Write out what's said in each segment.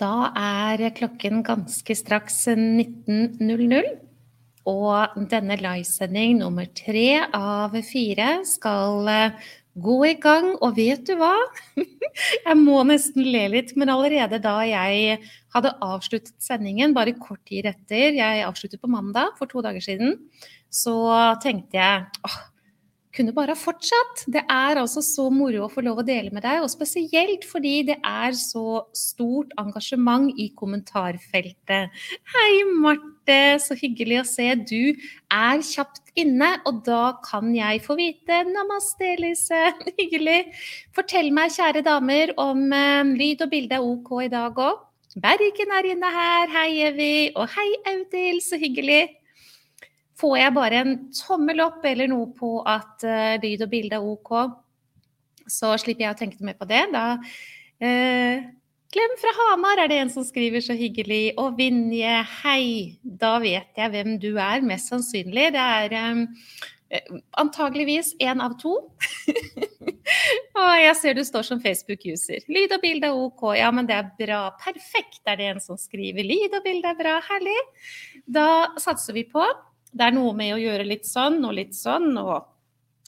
Da er klokken ganske straks 19.00. Og denne livesending nummer tre av fire skal eh, gå i gang. Og vet du hva? Jeg må nesten le litt, men allerede da jeg hadde avsluttet sendingen, bare kort tid etter, jeg avsluttet på mandag for to dager siden, så tenkte jeg åh, kunne bare ha fortsatt. Det er altså så moro å få lov å dele med deg, og spesielt fordi det er så stort engasjement i kommentarfeltet. Hei, Marte, så hyggelig å se. Du er kjapt inne, og da kan jeg få vite Namaste, Lise. Hyggelig. Fortell meg, kjære damer, om um, lyd og bilde er OK i dag òg. Bergen er inne her. Hei, Evy. Og hei, Audhild. Så hyggelig. Får jeg bare en tommel opp eller noe på at uh, lyd og bilde er OK, så slipper jeg å tenke mer på det. Da uh, fra Hamar er det en som skriver så hyggelig. Og Vinje, hei. Da vet jeg hvem du er, mest sannsynlig. Det er um, antageligvis én av to. og jeg ser du står som Facebook-user. Lyd og bilde er OK. Ja, men det er bra. Perfekt, er det en som skriver. Lyd og bilde er bra. Herlig. Da satser vi på det er noe med å gjøre litt sånn og litt sånn, og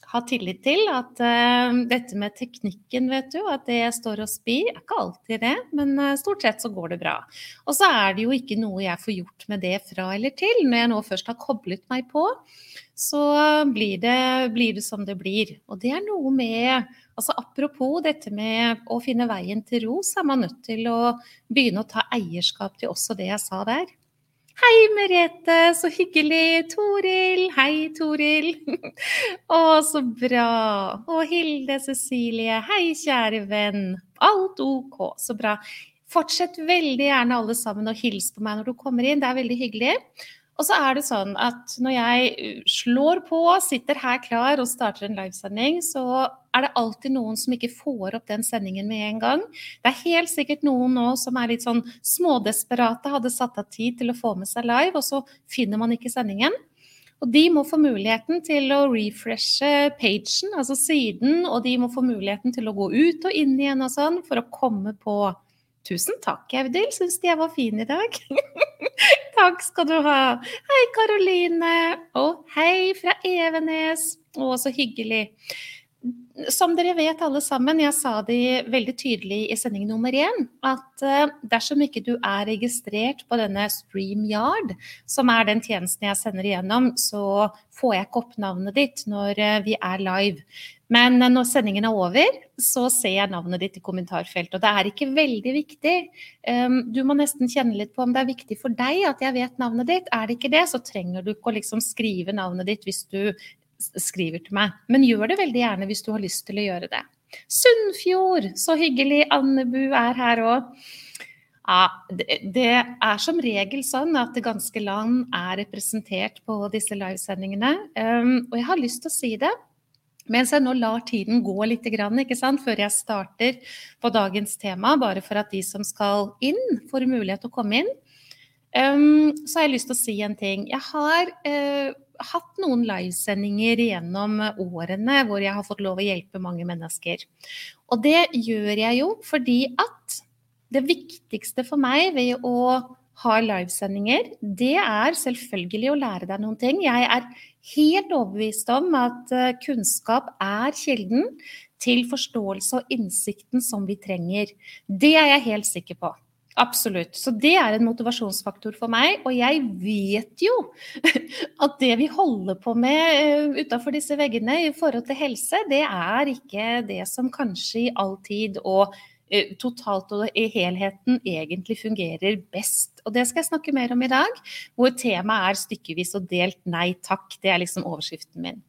ha tillit til at uh, dette med teknikken, vet du, at det står og spir, er ikke alltid det, men uh, stort sett så går det bra. Og så er det jo ikke noe jeg får gjort med det fra eller til. Når jeg nå først har koblet meg på, så blir det, blir det som det blir. Og det er noe med Altså Apropos dette med å finne veien til ro, så er man nødt til å begynne å ta eierskap til også det jeg sa der. Hei, Merete, så hyggelig. Toril. Hei, Toril. Å, så bra. Og Hilde Cecilie. Hei, kjære venn. Alt OK. Så bra. Fortsett veldig gjerne alle sammen å hilse på meg når du kommer inn. Det er veldig hyggelig. Og så er det sånn at når jeg uh, slår på, sitter her klar og starter en livesending, så er det alltid noen som ikke får opp den sendingen med en gang. Det er helt sikkert noen nå som er litt sånn smådesperate, hadde satt av tid til å få med seg live, og så finner man ikke sendingen. Og de må få muligheten til å refreshe pagen, altså siden, og de må få muligheten til å gå ut og inn igjen og sånn for å komme på Tusen takk, Audhild. Syns de jeg var fin i dag. takk skal du ha. Hei, Karoline. Og hei fra Evenes. Å, så hyggelig. Som dere vet alle sammen, jeg sa det veldig tydelig i sending nummer én, at eh, dersom ikke du er registrert på denne StreamYard, som er den tjenesten jeg sender igjennom, så får jeg ikke opp navnet ditt når eh, vi er live. Men eh, når sendingen er over, så ser jeg navnet ditt i kommentarfeltet. Og det er ikke veldig viktig. Ehm, du må nesten kjenne litt på om det er viktig for deg at jeg vet navnet ditt. Er det ikke det, så trenger du ikke å liksom skrive navnet ditt hvis du skriver til meg. Men gjør det veldig gjerne hvis du har lyst til å gjøre det. Sunnfjord, så hyggelig. Annebu er her òg. Ja, det, er som regel sånn at det ganske land er representert på disse livesendingene. Um, og jeg har lyst til å si det mens jeg nå lar tiden gå litt før jeg starter på dagens tema, bare for at de som skal inn, får mulighet til å komme inn. Um, så har jeg lyst til å si en ting. Jeg har uh, hatt noen livesendinger gjennom årene hvor jeg har fått lov å hjelpe mange mennesker. Og det gjør jeg jo fordi at det viktigste for meg ved å ha livesendinger, det er selvfølgelig å lære deg noen ting. Jeg er helt overbevist om at eh, kunnskap er kilden til forståelse og innsikten som vi trenger. Det er jeg helt sikker på. Absolutt. Så det er en motivasjonsfaktor for meg. Og jeg vet jo at det vi holder på med eh, utafor disse veggene i forhold til helse, det er ikke det som kanskje i all tid og totalt og i helheten egentlig fungerer best. Og det skal jeg snakke mer om i dag, hvor temaet er stykkevis og delt nei takk. Det er liksom overskriften min.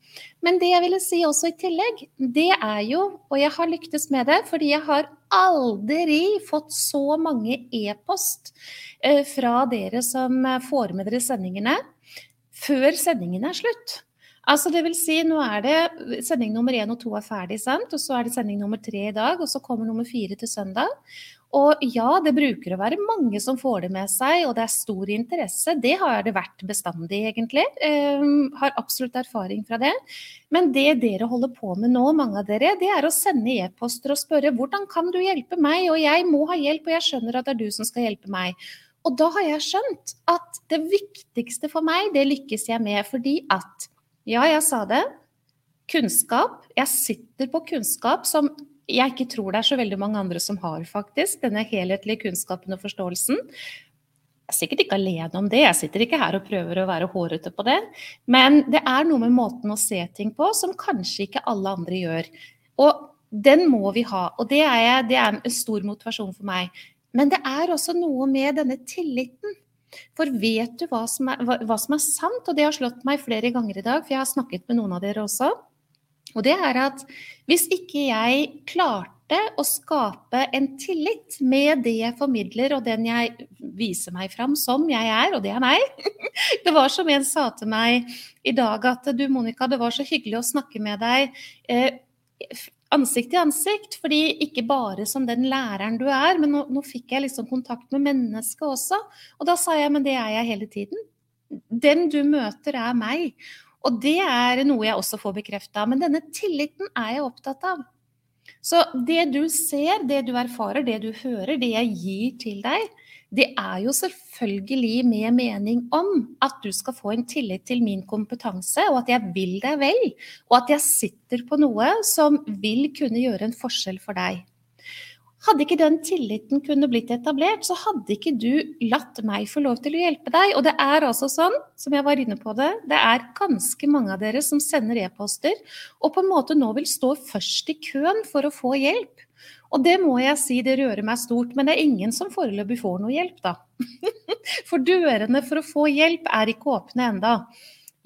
Men det jeg ville si også i tillegg, det er jo, og jeg har lyktes med det, fordi jeg har aldri fått så mange e-post eh, fra dere som eh, får med dere sendingene, før sendingen er slutt. Altså det vil si, nå er det sending nummer én og to er ferdig, sendt, og så er det sending nummer tre i dag, og så kommer nummer fire til søndag. Og ja, det bruker å være mange som får det med seg, og det er stor interesse. Det har det vært bestandig, egentlig. Um, har absolutt erfaring fra det. Men det dere holder på med nå, mange av dere, det er å sende e-poster og spørre hvordan kan du hjelpe meg, og jeg må ha hjelp, og jeg skjønner at det er du som skal hjelpe meg. Og da har jeg skjønt at det viktigste for meg, det lykkes jeg med fordi at Ja, jeg sa det. Kunnskap. Jeg sitter på kunnskap som jeg ikke tror det er så veldig mange andre som har, faktisk. Denne helhetlige kunnskapen og forståelsen. Jeg er sikkert ikke alene om det, jeg sitter ikke her og prøver å være hårete på det. Men det er noe med måten å se ting på som kanskje ikke alle andre gjør. Og den må vi ha, og det er, det er en stor motivasjon for meg. Men det er også noe med denne tilliten. For vet du hva som, er, hva, hva som er sant? Og det har slått meg flere ganger i dag, for jeg har snakket med noen av dere også. Og det er at hvis ikke jeg klarte å skape en tillit med det jeg formidler og den jeg viser meg fram som jeg er, og det er meg Det var som en sa til meg i dag at du Monica, det var så hyggelig å snakke med deg eh, ansikt til ansikt. Fordi ikke bare som den læreren du er, men nå, nå fikk jeg liksom kontakt med mennesket også. Og da sa jeg men det er jeg hele tiden. Den du møter er meg. Og det er noe jeg også får bekrefta. Men denne tilliten er jeg opptatt av. Så det du ser, det du erfarer, det du hører, det jeg gir til deg, det er jo selvfølgelig med mening om at du skal få en tillit til min kompetanse, og at jeg vil deg vel, og at jeg sitter på noe som vil kunne gjøre en forskjell for deg. Hadde ikke den tilliten kunne blitt etablert, så hadde ikke du latt meg få lov til å hjelpe deg. Og det er altså sånn, som jeg var inne på det, det er ganske mange av dere som sender e-poster og på en måte nå vil stå først i køen for å få hjelp. Og det må jeg si, det rører meg stort, men det er ingen som foreløpig får noe hjelp, da. For dørene for å få hjelp er ikke åpne enda.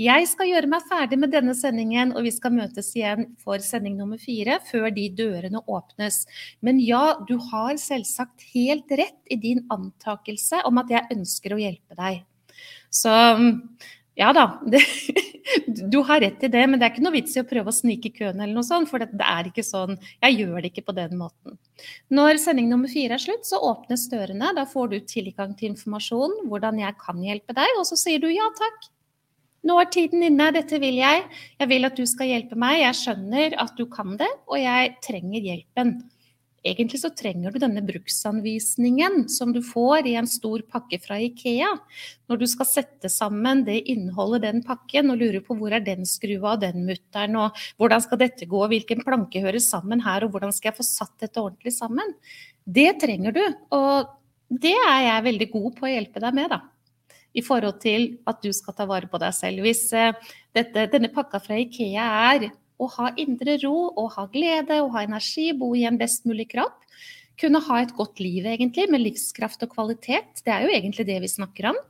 Jeg skal gjøre meg ferdig med denne sendingen, og vi skal møtes igjen for sending nummer fire før de dørene åpnes. Men ja, du har selvsagt helt rett i din antakelse om at jeg ønsker å hjelpe deg. Så ja da, det, du har rett i det, men det er ikke noe vits i å prøve å snike i køen eller noe sånt, for det, er ikke sånn. Jeg gjør det ikke på den måten. Når sending nummer fire er slutt, så åpnes dørene. Da får du tilgang til informasjon, hvordan jeg kan hjelpe deg, og så sier du ja takk. Nå er tiden inne, dette vil jeg. Jeg vil at du skal hjelpe meg. Jeg skjønner at du kan det, og jeg trenger hjelpen. Egentlig så trenger du denne bruksanvisningen som du får i en stor pakke fra Ikea. Når du skal sette sammen det innholdet den pakken og lurer på hvor er den skrua og den mutteren, og hvordan skal dette gå, hvilken planke hører sammen her, og hvordan skal jeg få satt dette ordentlig sammen. Det trenger du, og det er jeg veldig god på å hjelpe deg med, da i forhold til at du skal ta vare på deg selv. Hvis eh, dette, denne pakka fra Ikea er å ha indre ro, å ha glede, å ha energi, bo i en best mulig kropp, kunne ha et godt liv egentlig, med livskraft og kvalitet, det er jo egentlig det vi snakker om,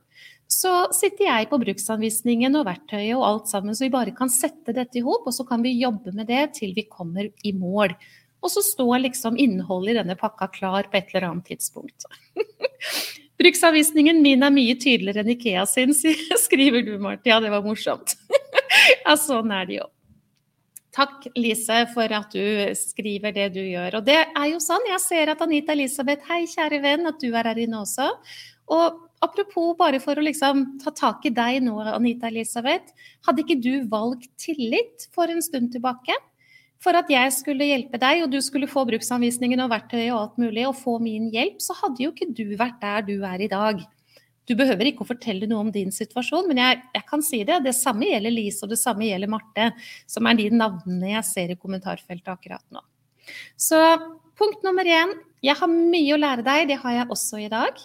så sitter jeg på bruksanvisningen og verktøyet og alt sammen, så vi bare kan sette dette i hop, og så kan vi jobbe med det til vi kommer i mål. Og så står liksom innholdet i denne pakka klar på et eller annet tidspunkt. Bruksanvisningen min er mye tydeligere enn Ikea sin, skriver du, Marti. Ja, det var morsomt. ja, sånn er det jo. Takk, Lise, for at du skriver det du gjør. Og det er jo sånn, jeg ser at Anita Elisabeth, hei kjære venn, at du er her inne også. Og apropos, bare for å liksom ta tak i deg nå, Anita Elisabeth. Hadde ikke du valgt tillit for en stund tilbake? for at jeg skulle hjelpe deg, og du skulle få bruksanvisningen og verktøy og alt mulig, og få min hjelp, så hadde jo ikke du vært der du er i dag. Du behøver ikke å fortelle noe om din situasjon, men jeg, jeg kan si det. Det samme gjelder Lise, og det samme gjelder Marte, som er de navnene jeg ser i kommentarfeltet akkurat nå. Så punkt nummer én, jeg har mye å lære deg, det har jeg også i dag.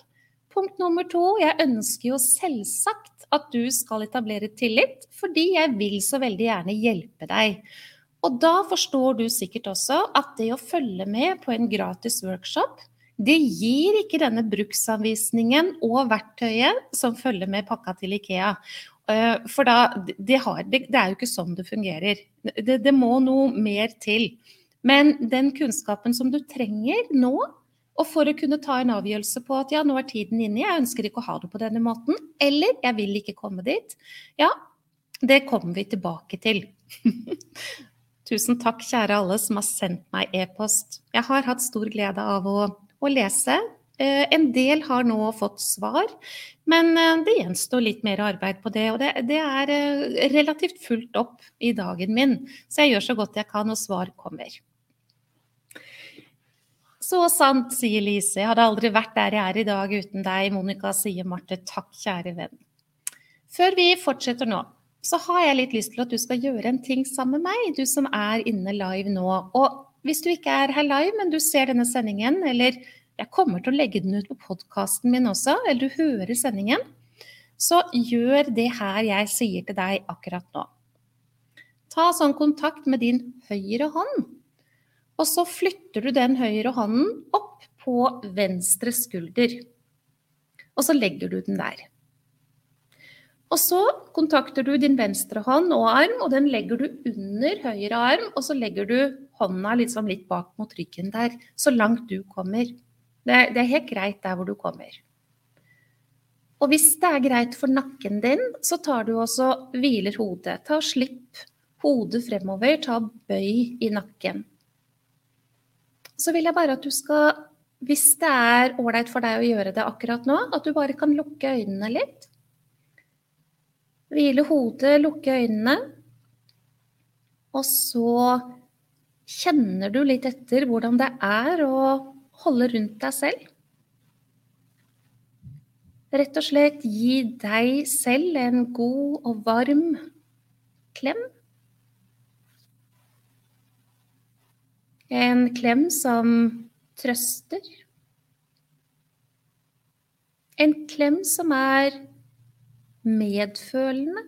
Punkt nummer to, jeg ønsker jo selvsagt at du skal etablere tillit, fordi jeg vil så veldig gjerne hjelpe deg. Og da forstår du sikkert også at det å følge med på en gratis workshop, det gir ikke denne bruksanvisningen og verktøyet som følger med pakka til Ikea. Eh, for da, det, har, det, er jo ikke sånn det fungerer. Det, det, må noe mer til. Men den kunnskapen som du trenger nå, og for å kunne ta en avgjørelse på at ja, nå er tiden inne, jeg ønsker ikke å ha det på denne måten, eller jeg vil ikke komme dit, ja, det kommer vi tilbake til. Tusen takk, kjære alle som har sendt meg e-post. Jeg har hatt stor glede av å å lese. Eh, en del har nå fått svar, men eh, det gjenstår litt mer arbeid på det. Og det, det, er eh, relativt fullt opp i dagen min, så jeg gjør så godt jeg kan, og svar kommer. Så sant, sier Lise. Jeg hadde aldri vært der jeg er i dag uten deg. Monica sier Marte. Takk, kjære venn. Før vi fortsetter nå, så har jeg litt lyst til at du skal gjøre en ting sammen med meg, du som er inne live nå. Og hvis du ikke er her live, men du ser denne sendingen, eller jeg kommer til å legge den ut på podkasten min også, eller du hører sendingen, så gjør det her jeg sier til deg akkurat nå. Ta sånn kontakt med din høyre hånd, og så flytter du den høyre hånden opp på venstre skulder. Og så legger du den der. Og så kontakter du din venstre hånd og arm, og den legger du under høyre arm, og så legger du hånda liksom litt bak mot ryggen der, så langt du kommer. Det, det er helt greit der hvor du kommer. Og hvis det er greit for nakken din, så tar du også hviler hodet. Ta Slipp hodet fremover, ta bøy i nakken. Så vil jeg bare at du skal, hvis det er ålreit for deg å gjøre det akkurat nå, at du bare kan lukke øynene litt. Hvile hodet, lukke øynene. Og så kjenner du litt etter hvordan det er å holde rundt deg selv. Rett og slett gi deg selv en god og varm klem. En klem som trøster. En klem som er medfølende.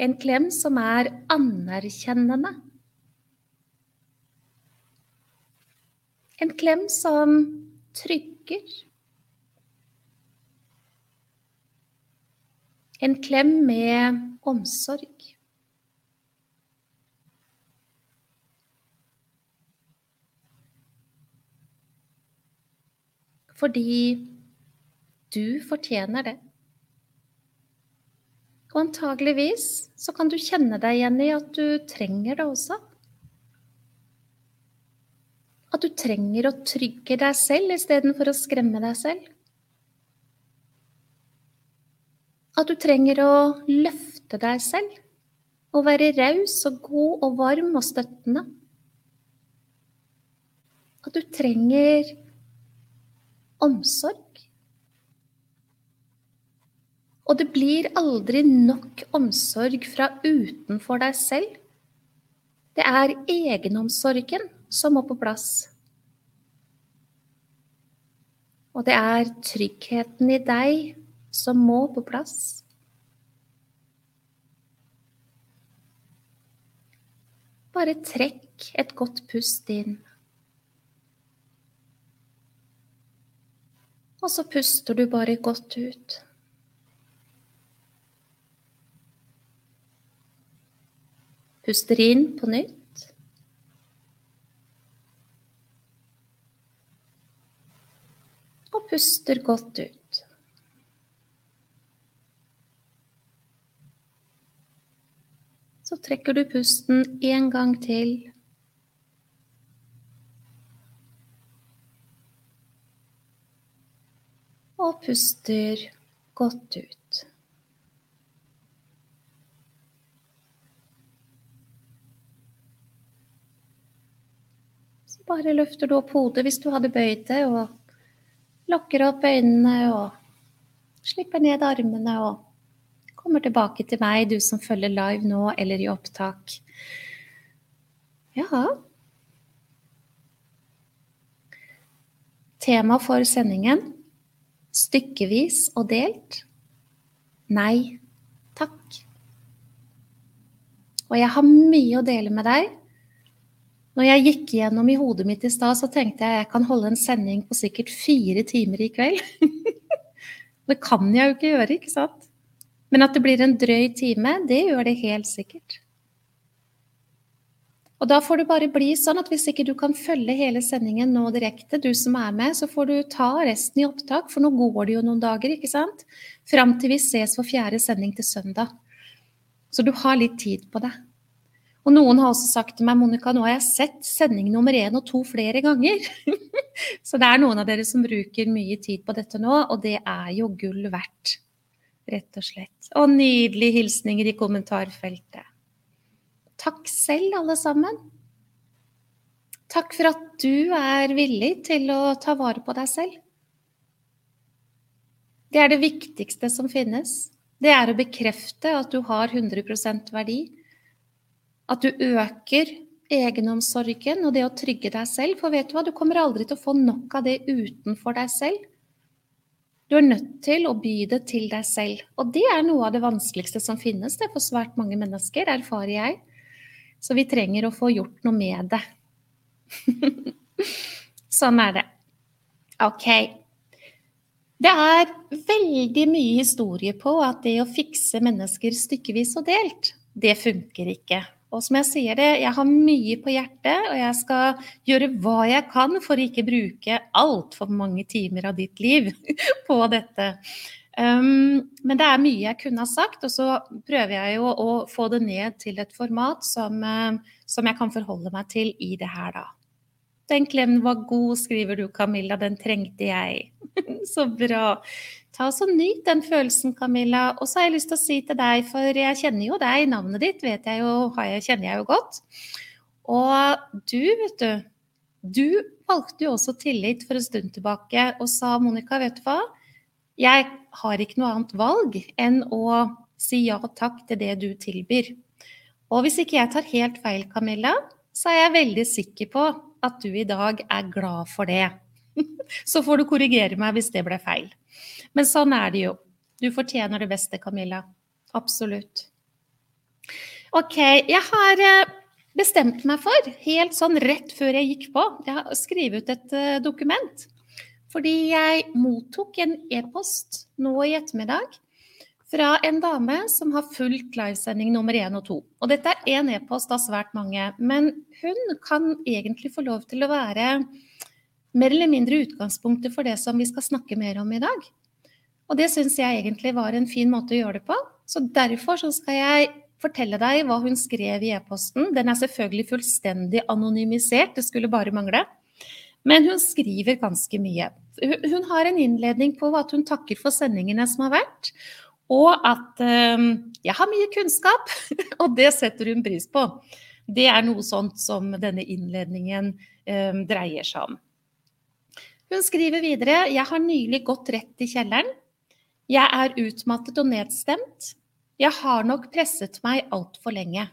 En klem som er anerkjennende. En klem som trygger. En klem med omsorg. Fordi du fortjener det. Og antageligvis så kan du kjenne deg igjen i at du trenger det også. At du trenger å trygge deg selv istedenfor å skremme deg selv. At du trenger å løfte deg selv og være raus og god og varm og støttende. At du trenger omsorg. Og det blir aldri nok omsorg fra utenfor deg selv. Det er egenomsorgen som må på plass. Og det er tryggheten i deg som må på plass. Bare trekk et godt pust inn. Og så puster du bare godt ut. Puster inn på nytt. Og puster godt ut. Så trekker du pusten en gang til. Og puster godt ut. Så bare løfter du opp hodet hvis du hadde bøyd det, og lukker opp øynene og slipper ned armene og kommer tilbake til meg, du som følger live nå eller i opptak. Ja Tema for sendingen stykkevis og delt? Nei takk. Og jeg har mye å dele med deg. Når jeg gikk gjennom i hodet mitt i stad, så tenkte jeg jeg kan holde en sending på sikkert fire timer i kveld. det kan jeg jo ikke gjøre, ikke sant? Men at det blir en drøy time, det gjør det helt sikkert. Og da får det bare bli sånn at hvis ikke du kan følge hele sendingen nå direkte, du som er med, så får du ta resten i opptak, for nå går det jo noen dager, ikke sant? Fram til vi ses for fjerde sending til søndag. Så du har litt tid på det. Og noen har også sagt til meg Monica, nå har jeg sett sending nummer én og to flere ganger. Så det er noen av dere som bruker mye tid på dette nå, og det er jo gull verdt. Rett og slett. Og nydelige hilsninger i kommentarfeltet. Takk selv, alle sammen. Takk for at du er villig til å ta vare på deg selv. Det er det viktigste som finnes. Det er å bekrefte at du har 100% verdi at du øker egenomsorgen og det å trygge deg selv. For vet du hva, du kommer aldri til å få nok av det utenfor deg selv. Du er nødt til å by det til deg selv. Og det er noe av det vanskeligste som finnes det for svært mange mennesker, erfarer jeg. Så vi trenger å få gjort noe med det. sånn er det. OK. Det er veldig mye historie på at det å fikse mennesker stykkevis og delt, det funker ikke. Og som jeg sier det, jeg har mye på hjertet, og jeg skal gjøre hva jeg kan for å ikke bruke altfor mange timer av ditt liv på dette. Um, men det er mye jeg kunne ha sagt, og så prøver jeg jo å få det ned til et format som, uh, som jeg kan forholde meg til i det her, da. Den klemmen var god, skriver du, Camilla. Den trengte jeg. så bra. Ta så Nyt den følelsen, Camilla. Og så har jeg lyst til å si til deg, for jeg kjenner jo deg, navnet ditt vet jeg jo, kjenner jeg jo godt. Og du, vet du, du valgte jo også tillit for en stund tilbake og sa Monica, vet du hva, jeg har ikke noe annet valg enn å si ja takk til det du tilbyr. Og hvis ikke jeg tar helt feil, Camilla, så er jeg veldig sikker på at du i dag er glad for det. Så får du korrigere meg hvis det ble feil. Men sånn er det jo. Du fortjener det beste, Camilla. Absolutt. OK. Jeg har eh, bestemt meg for, helt sånn rett før jeg gikk på Jeg har skrevet ut et eh, dokument. Fordi jeg mottok en e-post nå i ettermiddag fra en dame som har fulgt livesending nummer én og to. Og dette er én e-post av svært mange, men hun kan egentlig få lov til å være mer eller mindre utgangspunktet for det som vi skal snakke mer om i dag. Og det syns jeg egentlig var en fin måte å gjøre det på. Så derfor så skal jeg fortelle deg hva hun skrev i e-posten. Den er selvfølgelig fullstendig anonymisert, det skulle bare mangle. Men hun skriver ganske mye. Hun har en innledning på at hun takker for sendingene som har vært, og at um, 'jeg har mye kunnskap', og det setter hun pris på. Det er noe sånt som denne innledningen um, dreier seg om. Hun skriver videre jeg har nylig gått rett i kjelleren. Jeg er utmattet og nedstemt. Jeg har nok presset meg altfor lenge.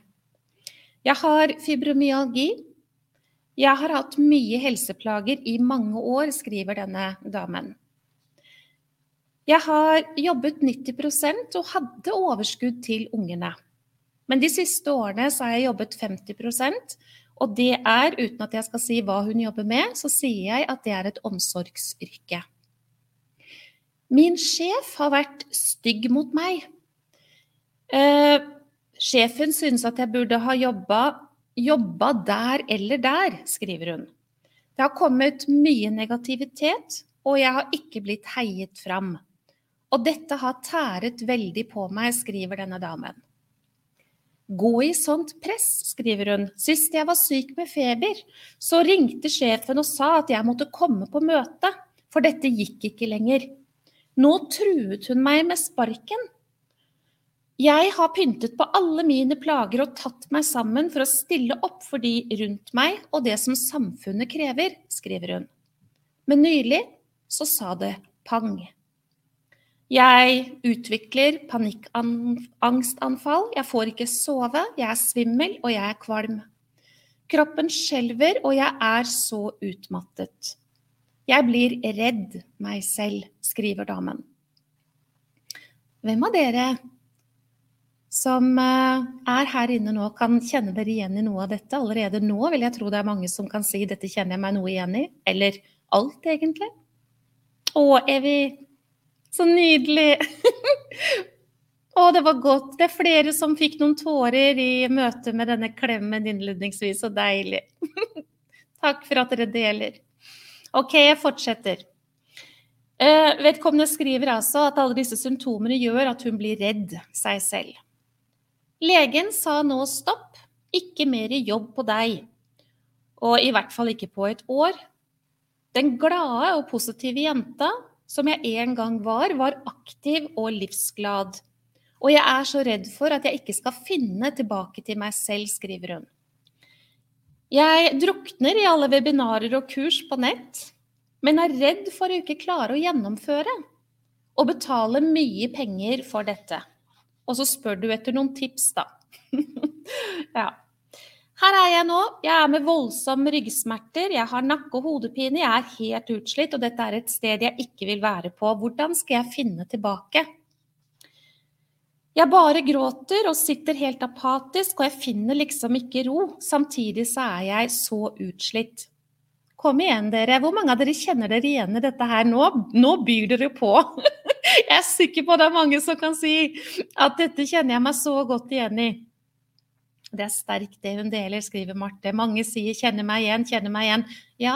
Jeg har fibromyalgi. Jeg har hatt mye helseplager i mange år, skriver denne damen. Jeg har jobbet 90% og hadde overskudd til ungene. Men de siste årene så har jeg jobbet 50% og det er, uten at jeg skal si hva hun jobber med, så sier jeg at det er et omsorgsyrke. Min sjef har vært stygg mot meg. Eh, sjefen synes at jeg burde ha jobba, jobba der eller der, skriver hun. Det har kommet mye negativitet, og jeg har ikke blitt heiet fram. Og dette har tæret veldig på meg, skriver denne damen. Gå i sånt press, skriver hun. Sist jeg var syk med feber, så ringte sjefen og sa at jeg måtte komme på møte, for dette gikk ikke lenger. Nå truet hun meg med sparken. Jeg har pyntet på alle mine plager og tatt meg sammen for å stille opp for de rundt meg og det som samfunnet krever, skriver hun. Men nylig så sa det pang. Jeg utvikler panikkangstanfall, jeg får ikke sove, jeg er svimmel og jeg er kvalm. Kroppen skjelver, og jeg er så utmattet. Jeg blir redd meg selv, skriver damen. Hvem av dere som eh, er her inne nå, kan kjenne dere igjen i noe av dette? Allerede nå vil jeg tro det er mange som kan si 'dette kjenner jeg meg noe igjen i', eller alt, egentlig. Å, Evy, så nydelig! Å, det var godt. Det er flere som fikk noen tårer i møte med denne klemmen innledningsvis. Så deilig. Takk for at dere deler. OK, jeg fortsetter. Eh, vedkommende skriver altså at alle disse symptomene gjør at hun blir redd seg selv. Legen sa nå stopp. ikke mer jobb på deg. Og i hvert fall ikke på et år. Den glade og positive jenta som jeg en gang var, var aktiv og livsglad. Og jeg er så redd for at jeg ikke skal finne tilbake til meg selv, skriver hun. Jeg drukner i alle webinarer og kurs på nett, men er redd for å ikke klare å gjennomføre og betale mye penger for dette. Og så spør du etter noen tips, da. ja. Her er jeg nå. Jeg er med voldsomme ryggsmerter, jeg har nakke- og hodepine, jeg er helt utslitt, og dette er et sted jeg ikke vil være på. Hvordan skal jeg finne tilbake? Jeg bare gråter og sitter helt apatisk, og jeg finner liksom ikke ro. Samtidig så er jeg så utslitt. Kom igjen, dere. Hvor mange av dere kjenner dere igjen i dette her nå? Nå byr dere på. Jeg er sikker på det er mange som kan si at dette kjenner jeg meg så godt igjen i. Det er sterkt det hun deler, skriver Marte. Mange sier 'kjenner meg igjen', 'kjenner meg igjen'. Ja,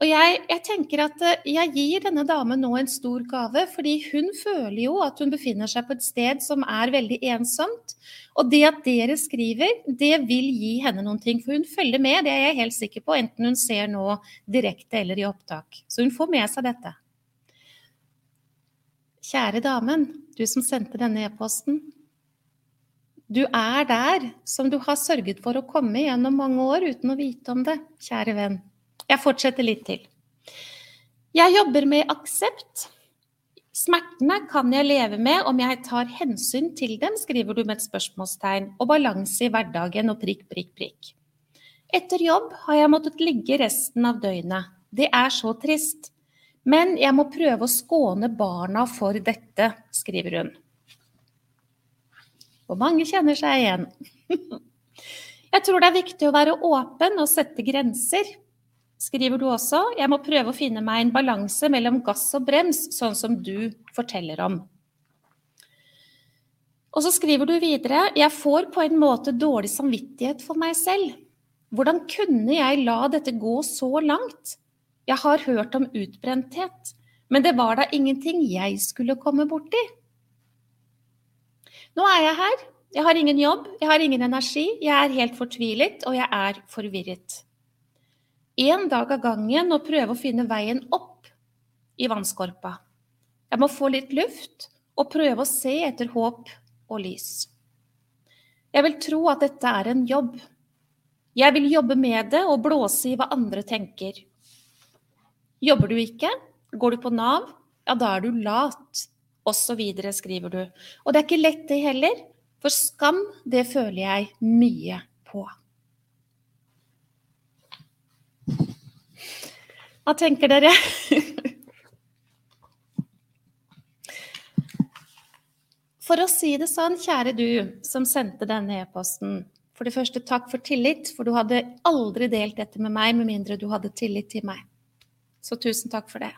og jeg, jeg, tenker at eh, jeg gir denne damen nå en stor gave, fordi hun føler jo at hun befinner seg på et sted som er veldig ensomt. Og det at dere skriver, det vil gi henne noen ting. For hun følger med, det er jeg helt sikker på, enten hun ser nå direkte eller i opptak. Så hun får med seg dette. Kjære damen, du som sendte denne e-posten. Du er der som du har sørget for å komme gjennom mange år uten å vite om det, kjære venn. Jeg fortsetter litt til. Jeg jobber med aksept. Smertene kan jeg leve med om jeg tar hensyn til dem, skriver du med et spørsmålstegn, og balanse i hverdagen og prikk, prikk, prikk. Etter jobb har jeg måttet ligge resten av døgnet. Det er så trist. Men jeg må prøve å skåne barna for dette, skriver hun. Og mange kjenner seg igjen. Jeg tror det er viktig å være åpen og sette grenser, skriver du også. Jeg må prøve å finne meg en balanse mellom gass og brems, sånn som du forteller om. Og så skriver du videre jeg får på en måte dårlig samvittighet for meg selv. Hvordan kunne jeg la dette gå så langt? Jeg har hørt om utbrenthet, men det var da ingenting jeg skulle komme borti. Nå er jeg her. Jeg har ingen jobb, jeg har ingen energi, jeg er helt fortvilet, og jeg er forvirret. En dag av gangen og prøve å finne veien opp i vannskorpa. Jeg må få litt luft og prøve å se etter håp og lys. Jeg vil tro at dette er en jobb. Jeg vil jobbe med det og blåse i hva andre tenker. Jobber du ikke, går du på Nav, ja, da er du lat osv., skriver du. Og det er ikke lett, det heller. For skam, det føler jeg mye på. Hva tenker dere? For å si det sånn, kjære du som sendte denne e-posten. For det første, takk for tillit, for du hadde aldri delt dette med meg med mindre du hadde tillit til meg. Så tusen takk for det.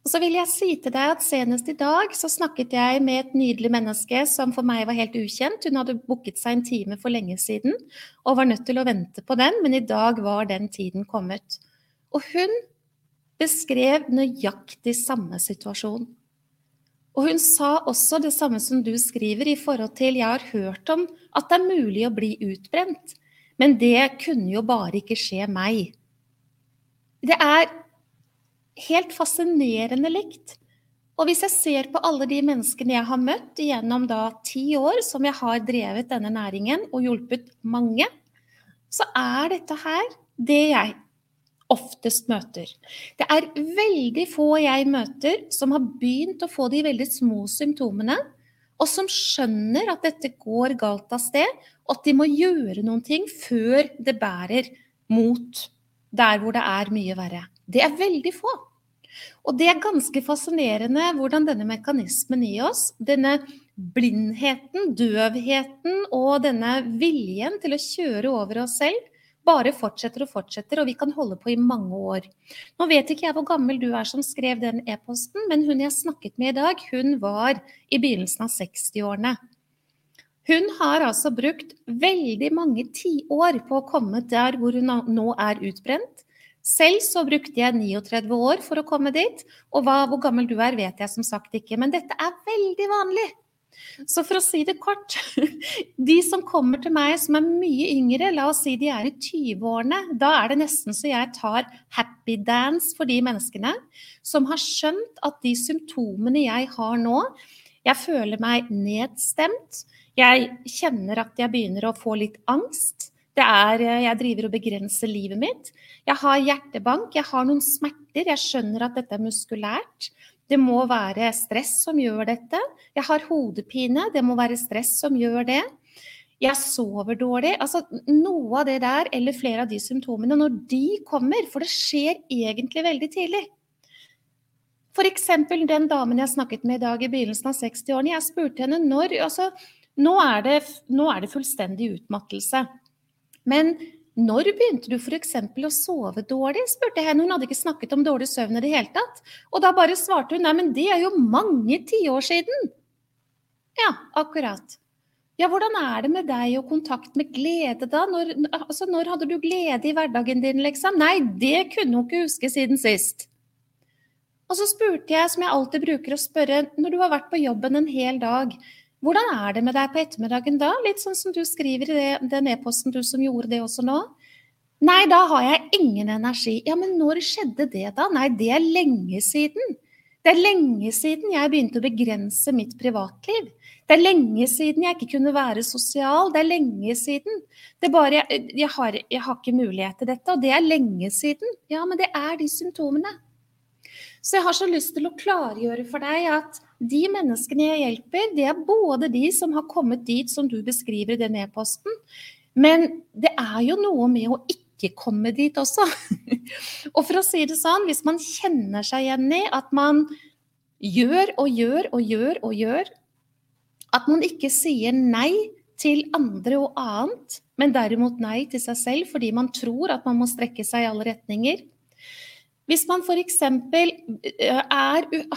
Og så vil jeg si til deg at senest i dag så snakket jeg med et nydelig menneske som for meg var helt ukjent. Hun hadde booket seg en time for lenge siden og var nødt til å vente på den, men i dag var den tiden kommet. Og hun beskrev nøyaktig samme situasjon. Og hun sa også det samme som du skriver i forhold til jeg har hørt om at det er mulig å bli utbrent, men det kunne jo bare ikke skje meg. Det er helt fascinerende likt. Og hvis jeg ser på alle de menneskene jeg har møtt gjennom da ti år som jeg har drevet denne næringen og hjulpet mange, så er dette her det jeg oftest møter. Det er veldig få jeg møter som har begynt å få de veldig små symptomene, og som skjønner at dette går galt av sted, og at de må gjøre noen ting før det bærer mot der hvor det er mye verre. Det er veldig få. Og det er ganske fascinerende hvordan denne mekanismen i oss, denne blindheten, døvheten og denne viljen til å kjøre over oss selv, bare fortsetter og fortsetter, og vi kan holde på i mange år. Nå vet ikke jeg hvor gammel du er som skrev den e-posten, men hun jeg snakket med i dag, hun var i begynnelsen av 60-årene. Hun har altså brukt veldig mange tiår på å komme der hvor hun nå er utbrent. Selv så brukte jeg 39 år for å komme dit, og hva, hvor gammel du er vet jeg som sagt ikke, men dette er veldig vanlig. Så for å si det kort De som kommer til meg som er mye yngre, la oss si de er i 20-årene, da er det nesten så jeg tar happy dance for de menneskene som har skjønt at de symptomene jeg har nå Jeg føler meg nedstemt. Jeg kjenner at jeg begynner å få litt angst. Det er, jeg driver og begrenser livet mitt. Jeg har hjertebank, jeg har noen smerter. Jeg skjønner at dette er muskulært. Det må være stress som gjør dette. Jeg har hodepine, det må være stress som gjør det. Jeg sover dårlig. Altså noe av det der, eller flere av de symptomene, når de kommer, for det skjer egentlig veldig tidlig. F.eks. den damen jeg snakket med i dag i begynnelsen av 60-årene. Jeg spurte henne når altså, nå, er det, nå er det fullstendig utmattelse. Men når begynte du f.eks. å sove dårlig, spurte jeg henne. Hun hadde ikke snakket om dårlig søvn i det hele tatt. Og da bare svarte hun nei, men det er jo mange tiår siden. Ja, akkurat. Ja, hvordan er det med deg og kontakt med glede da? Når, altså, når hadde du glede i hverdagen din, liksom? Nei, det kunne hun ikke huske siden sist. Og så spurte jeg, som jeg alltid bruker å spørre, når du har vært på jobben en hel dag, hvordan er det med deg på ettermiddagen da? Litt sånn som du skriver i det, den e-posten, du som gjorde det også nå. Nei, da har jeg ingen energi. Ja, men når skjedde det da? Nei, det er lenge siden. Det er lenge siden jeg begynte å begrense mitt privatliv. Det er lenge siden jeg ikke kunne være sosial. Det er lenge siden. Det er bare, jeg, jeg, har, jeg har ikke mulighet til dette, og det er lenge siden. Ja, men det er de symptomene. Så jeg har så lyst til å klargjøre for deg at de menneskene jeg hjelper, det er både de som har kommet dit som du beskriver i den e-posten, men det er jo noe med å ikke komme dit også. og for å si det sånn, hvis man kjenner seg igjen i at man gjør og gjør og gjør og gjør, at man ikke sier nei til andre og annet, men derimot nei til seg selv fordi man tror at man må strekke seg i alle retninger, hvis man f.eks.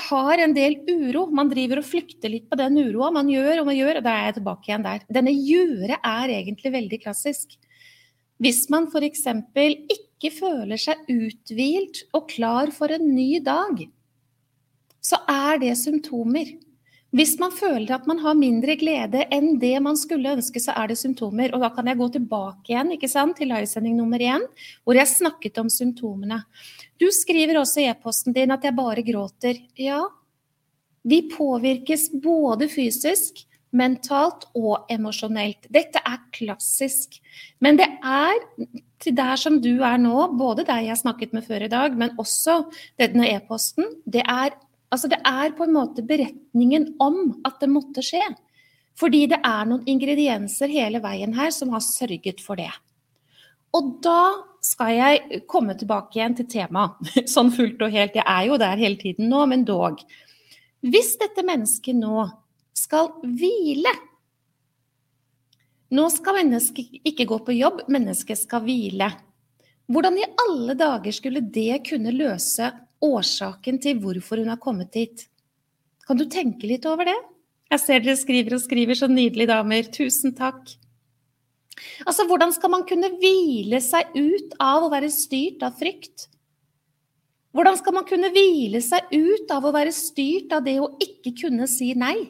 har en del uro, man driver og flykter litt på den uroa, man gjør og man gjør, og da er jeg tilbake igjen der. Denne gjøre er egentlig veldig klassisk. Hvis man f.eks. ikke føler seg uthvilt og klar for en ny dag, så er det symptomer. Hvis man føler at man har mindre glede enn det man skulle ønske, så er det symptomer. Og da kan jeg gå tilbake igjen sant, til livesending nummer én, hvor jeg snakket om symptomene. Du skriver også i e-posten din at jeg bare gråter. Ja, vi påvirkes både fysisk, mentalt og emosjonelt. Dette er klassisk. Men det er til der som du er nå, både deg jeg snakket med før i dag, men også denne e-posten, det altså det er på en måte beretningen om at det måtte skje. Fordi det er noen ingredienser hele veien her som har sørget for det. Og da skal jeg komme tilbake igjen til temaet, sånn fullt og helt. Jeg er jo der hele tiden nå, men dog. Hvis dette mennesket nå skal hvile Nå skal mennesket ikke gå på jobb, mennesket skal hvile. Hvordan i alle dager skulle det kunne løse årsaken til hvorfor hun har kommet dit? Kan du tenke litt over det? Jeg ser dere skriver og skriver, så nydelig, damer. Tusen takk. Altså, hvordan skal man kunne hvile seg ut av å være styrt av frykt? Hvordan skal man kunne hvile seg ut av å være styrt av det å ikke kunne si nei?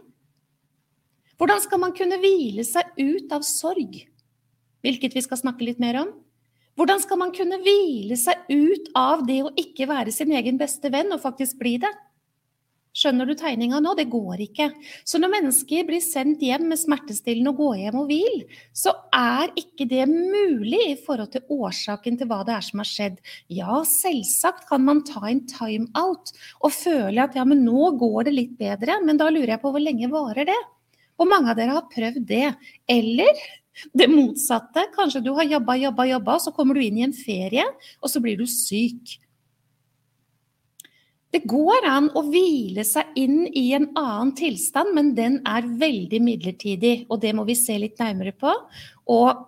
Hvordan skal man kunne hvile seg ut av sorg, hvilket vi skal snakke litt mer om? Hvordan skal man kunne hvile seg ut av det å ikke være sin egen beste venn og faktisk bli det? Skjønner du tegninga nå? Det går ikke. Så når mennesker blir sendt hjem med smertestillende og går hjem og hvil, så er ikke det mulig i forhold til årsaken til hva det er som har skjedd. Ja, selvsagt kan man ta en time-out og føle at ja, men nå går det litt bedre, men da lurer jeg på hvor lenge varer det? Hvor mange av dere har prøvd det? Eller det motsatte. Kanskje du har jobba, jobba, jobba, så kommer du inn i en ferie, og så blir du syk. Det går an å hvile seg inn i en annen tilstand, men den er veldig midlertidig. Og det må vi se litt nærmere på, og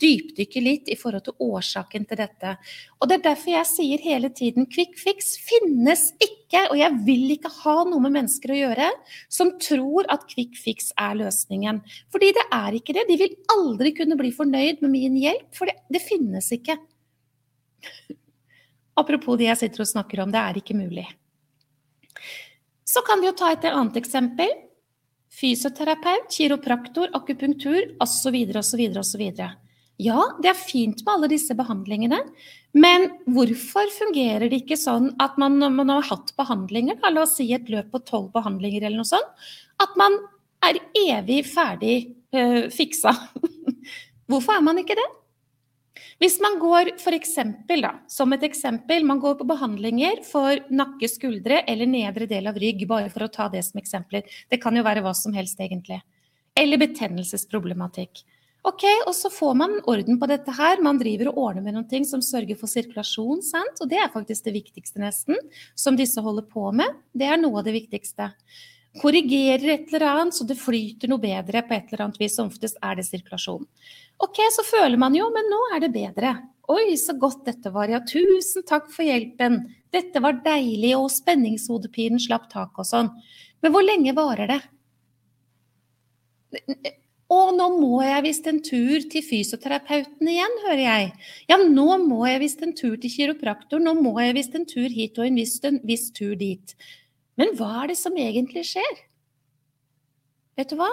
dypdykke litt i forhold til årsaken til dette. Og Det er derfor jeg sier hele tiden quick fix finnes ikke, og jeg vil ikke ha noe med mennesker å gjøre som tror at quick fix er løsningen. Fordi det er ikke det. De vil aldri kunne bli fornøyd med min hjelp, for det, det finnes ikke. Apropos det jeg sitter og snakker om, det er ikke mulig. Så kan vi jo ta et annet eksempel. fysioterapeut, kiropraktor, akupunktur osv. osv. osv. Ja, det er fint med alle disse behandlingene, men hvorfor fungerer det ikke sånn at man når man har hatt behandlinger, da, la oss si et løp på tolv behandlinger eller noe sånt, at man er evig ferdig øh, fiksa? hvorfor er man ikke det? Hvis man går for eksempel, da, som et eksempel, man går på behandlinger for nakke, skuldre eller nedre del av rygg, bare for å ta det som eksempler. Det kan jo være hva som helst, egentlig. Eller betennelsesproblematikk. Ok, og så får man orden på dette her. Man driver og ordner med noen ting som sørger for sirkulasjon, sant? og det er faktisk det viktigste, nesten, som disse holder på med. Det er noe av det viktigste. Korrigerer et eller annet så det flyter noe bedre på et eller annet vis. Som oftest er det sirkulasjon. Ok, så føler man jo, men nå er det bedre. Oi, så godt dette var, ja. Tusen takk for hjelpen. Dette var deilig, og spenningshodepinen slapp tak og sånn. Men hvor lenge varer det? Å, nå må jeg visst en tur til fysioterapeuten igjen, hører jeg. Ja, nå må jeg visst en tur til kiropraktor, nå må jeg visst en tur hit og en viss, en viss tur dit. Men hva er det som egentlig skjer? Vet du hva?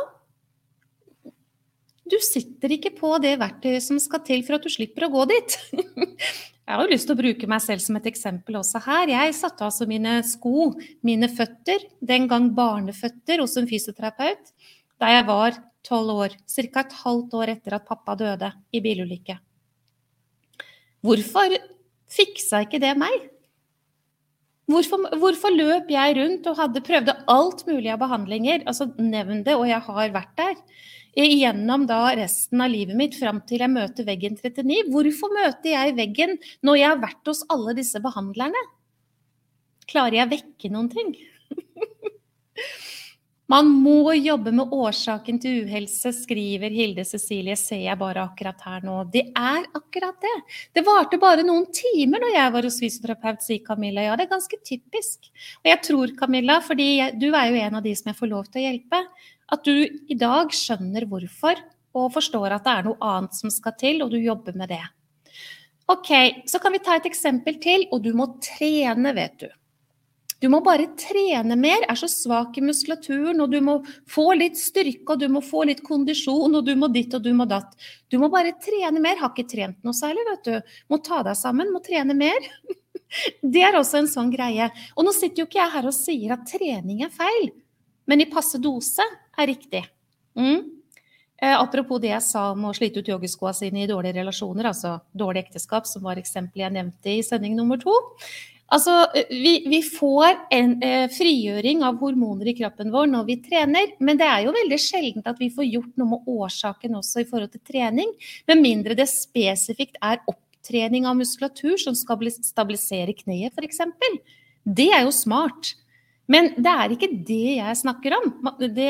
Du sitter ikke på det verktøyet som skal til for at du slipper å gå dit. Jeg har jo lyst til å bruke meg selv som et eksempel også her. Jeg satte altså mine sko, mine føtter, den gang barneføtter, hos en fysioterapeut da jeg var tolv år, ca. et halvt år etter at pappa døde i bilulykke. Hvorfor fiksa ikke det meg? Hvorfor, hvorfor, løp jeg rundt og hadde prøvde alt mulig av behandlinger? Altså, Nevn det, og jeg har vært der. Gjennom da resten av livet mitt fram til jeg møter veggen 39. Hvorfor møter jeg veggen når jeg har vært hos alle disse behandlerne? Klarer jeg å vekke noen ting? Man må jobbe med årsaken til uhelse, skriver Hilde Cecilie, ser jeg bare akkurat her nå. Det er akkurat det. Det varte bare noen timer når jeg var hos fysioterapeut, sier Camilla. Ja, det er ganske typisk. Og jeg tror, Camilla, fordi du er jo en av de som jeg får lov til å hjelpe, at du i dag skjønner hvorfor, og forstår at det er noe annet som skal til, og du jobber med det. Ok, så kan vi ta et eksempel til, og du må trene, vet du. Du må bare trene mer, er så svak i muskulaturen, og du må få litt styrke, og du må få litt kondisjon, og du må ditt og du må datt. Du må bare trene mer. Har ikke trent noe særlig, vet du. Må ta deg sammen, må trene mer. Det er også en sånn greie. Og nå sitter jo ikke jeg her og sier at trening er feil, men i passe dose er riktig. Mm. Eh, apropos det jeg sa om å slite ut joggeskoa sine i dårlige relasjoner, altså dårlig ekteskap, som var eksempelet jeg nevnte i sending nummer to. Altså, vi, vi får en eh, frigjøring av hormoner i kroppen vår når vi trener, men det er jo veldig sjeldent at vi får gjort noe med årsaken også i forhold til trening, med mindre det spesifikt er opptrening av muskulatur som skal stabilisere kneet f.eks. Det er jo smart. Men det er ikke det jeg snakker om. Det,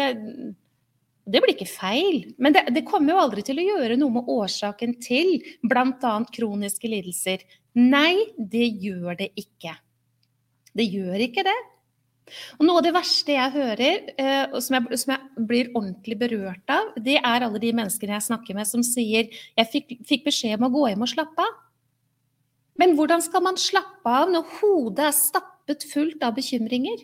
det blir ikke feil, men det, det, kommer jo aldri til å gjøre noe med årsaken til bl.a. kroniske lidelser. Nei, det gjør det ikke. Det gjør ikke det. Og Noe av det verste jeg hører, eh, og som jeg, som jeg, blir ordentlig berørt av, det er alle de menneskene jeg snakker med som sier jeg fikk, fikk beskjed om å gå hjem og slappe av. Men hvordan skal man slappe av når hodet er stappet fullt av bekymringer?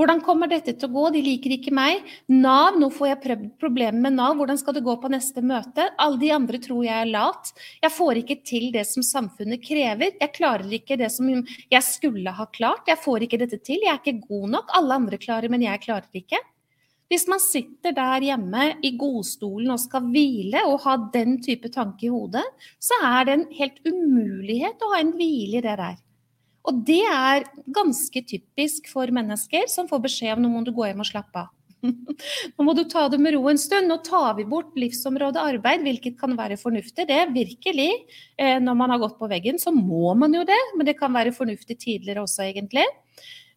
Hvordan kommer dette til å gå? De liker ikke meg. Nav, nå får jeg problemer med Nav. Hvordan skal det gå på neste møte? Alle de andre tror jeg er lat. Jeg får ikke til det som samfunnet krever. Jeg klarer ikke det som jeg skulle ha klart. Jeg får ikke dette til. Jeg er ikke god nok. Alle andre klarer, men jeg klarer det ikke. Hvis man sitter der hjemme i godstolen og skal hvile og ha den type tanke i hodet, så er det en helt umulighet å ha en hvile i det der. Og det er ganske typisk for mennesker som får beskjed om nå må du gå hjem og slappe av. Nå må du ta det med ro en stund. Nå tar vi bort livsområdet arbeid, hvilket kan være fornuftig. Det virkelig. Eh, når man har gått på veggen, så må man jo det, men det kan være fornuftig tidligere også, egentlig.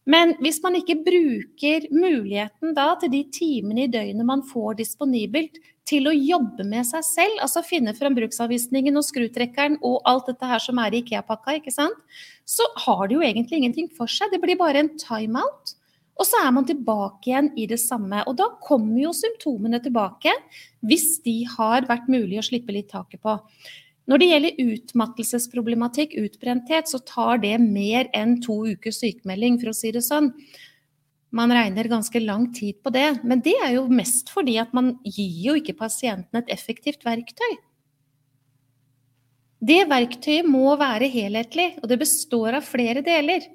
Men hvis man ikke bruker muligheten da til de timene i døgnet man får disponibelt til å jobbe med seg selv, altså finne frem bruksanvisningen og skrutrekkeren og alt dette her som er i IKEA-pakka, ikke sant, så har det jo egentlig ingenting for seg. Det blir bare en timeout. Og så er man tilbake igjen i det samme. Og da kommer jo symptomene tilbake, hvis de har vært mulig å slippe litt taket på. Når det gjelder utmattelsesproblematikk, utbrenthet, så tar det mer enn to ukers sykemelding, for å si det sånn. Man regner ganske lang tid på det. Men det er jo mest fordi at man gir jo ikke pasienten et effektivt verktøy. Det verktøyet må være helhetlig, og det består av flere deler.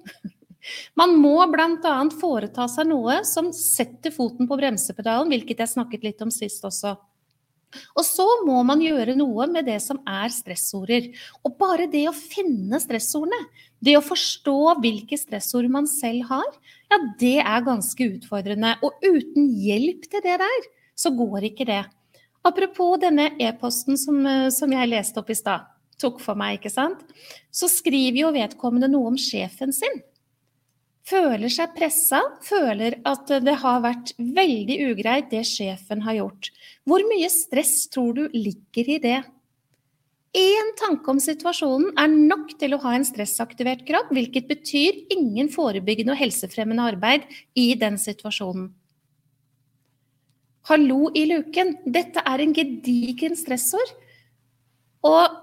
Man må bl.a. foreta seg noe som setter foten på bremsepedalen, hvilket jeg snakket litt om sist også. Og så må man gjøre noe med det som er stressorder. Og bare det å finne stressordene, det å forstå hvilke stressord man selv har, ja, det er ganske utfordrende. Og uten hjelp til det der, så går ikke det. Apropos denne e-posten som, eh, som, jeg leste opp i stad, tok for meg, ikke sant, så skriver jo vedkommende noe om sjefen sin føler seg pressa, føler at det har vært veldig ugreit det sjefen har gjort. Hvor mye stress tror du ligger i det? Én tanke om situasjonen er nok til å ha en stressaktivert kropp, hvilket betyr ingen forebyggende og helsefremmende arbeid i den situasjonen. Hallo i luken, dette er en gedigen stressord. Og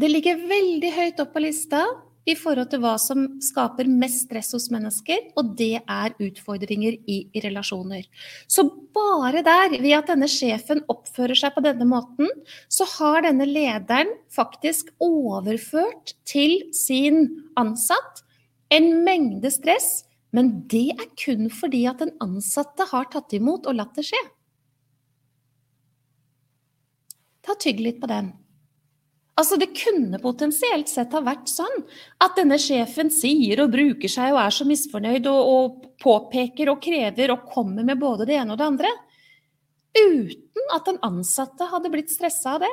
det ligger veldig høyt opp på lista i forhold til hva som skaper mest stress hos mennesker, og det er utfordringer i, relasjoner. Så bare der, ved at denne sjefen oppfører seg på denne måten, så har denne lederen faktisk overført til sin ansatt en mengde stress, men det er kun fordi at den ansatte har tatt imot og latt det skje. Ta tygg litt på den. Altså, Det kunne potensielt sett ha vært sånn at denne sjefen sier og bruker seg og er så misfornøyd og, og, påpeker og krever og kommer med både det ene og det andre, uten at den ansatte hadde blitt stressa av det.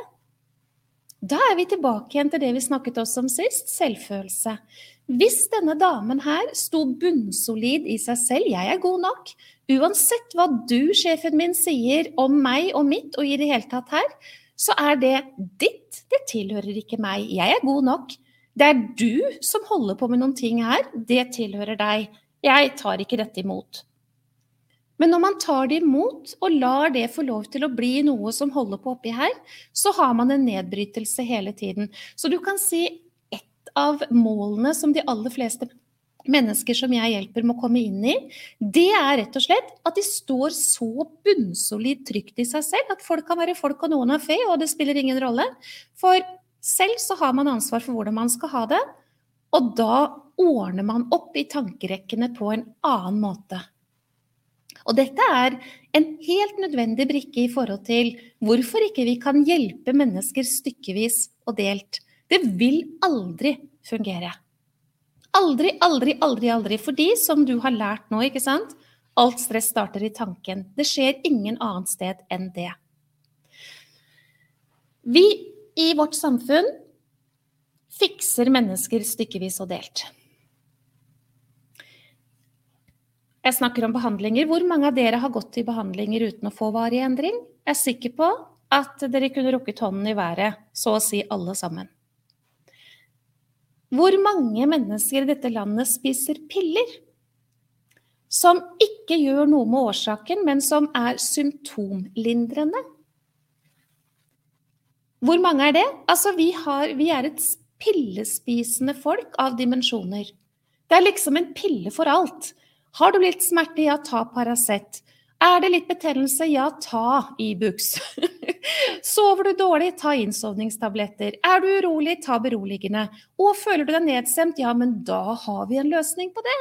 Da er vi tilbake igjen til det vi snakket oss om sist, selvfølelse. Hvis denne damen her sto bunnsolid i seg selv, jeg er god nok, uansett hva du, sjefen min, sier om meg og mitt og i det hele tatt her, så er det ditt. Det tilhører ikke meg. Jeg er god nok. Det er du som holder på med noen ting her. Det tilhører deg. Jeg tar ikke dette imot. Men når man tar det imot og lar det få lov til å bli noe som holder på oppi her, så har man en nedbrytelse hele tiden. Så du kan si ett av målene som de aller fleste mennesker som jeg hjelper må komme inn i, det er rett og slett at de står så bunnsolid trygt i seg selv at folk kan være folk og noen er fe, og det spiller ingen rolle. For selv så har man ansvar for hvordan man skal ha det, og da ordner man opp i tankerekkene på en annen måte. Og dette er en helt nødvendig brikke i forhold til hvorfor ikke vi kan hjelpe mennesker stykkevis og delt. Det vil aldri fungere. Aldri, aldri, aldri, aldri. Fordi, som du har lært nå, ikke sant, alt stress starter i tanken. Det skjer ingen annet sted enn det. Vi i vårt samfunn fikser mennesker stykkevis og delt. Jeg snakker om behandlinger. Hvor mange av dere har gått i behandlinger uten å få varig endring? Jeg er sikker på at dere kunne rukket hånden i været, så å si alle sammen. Hvor mange mennesker i dette landet spiser piller som ikke gjør noe med årsaken, men som er symptomlindrende? Hvor mange er det? Altså, vi, har, vi er et pillespisende folk av dimensjoner. Det er liksom en pille for alt. Har du litt smerte, ja, ta Paracet. Er det litt betennelse, ja, ta Ibux. Sover du dårlig, ta innsovningstabletter. Er du urolig, ta beroligende. Og føler du deg nedstemt, ja, men da har vi en løsning på det.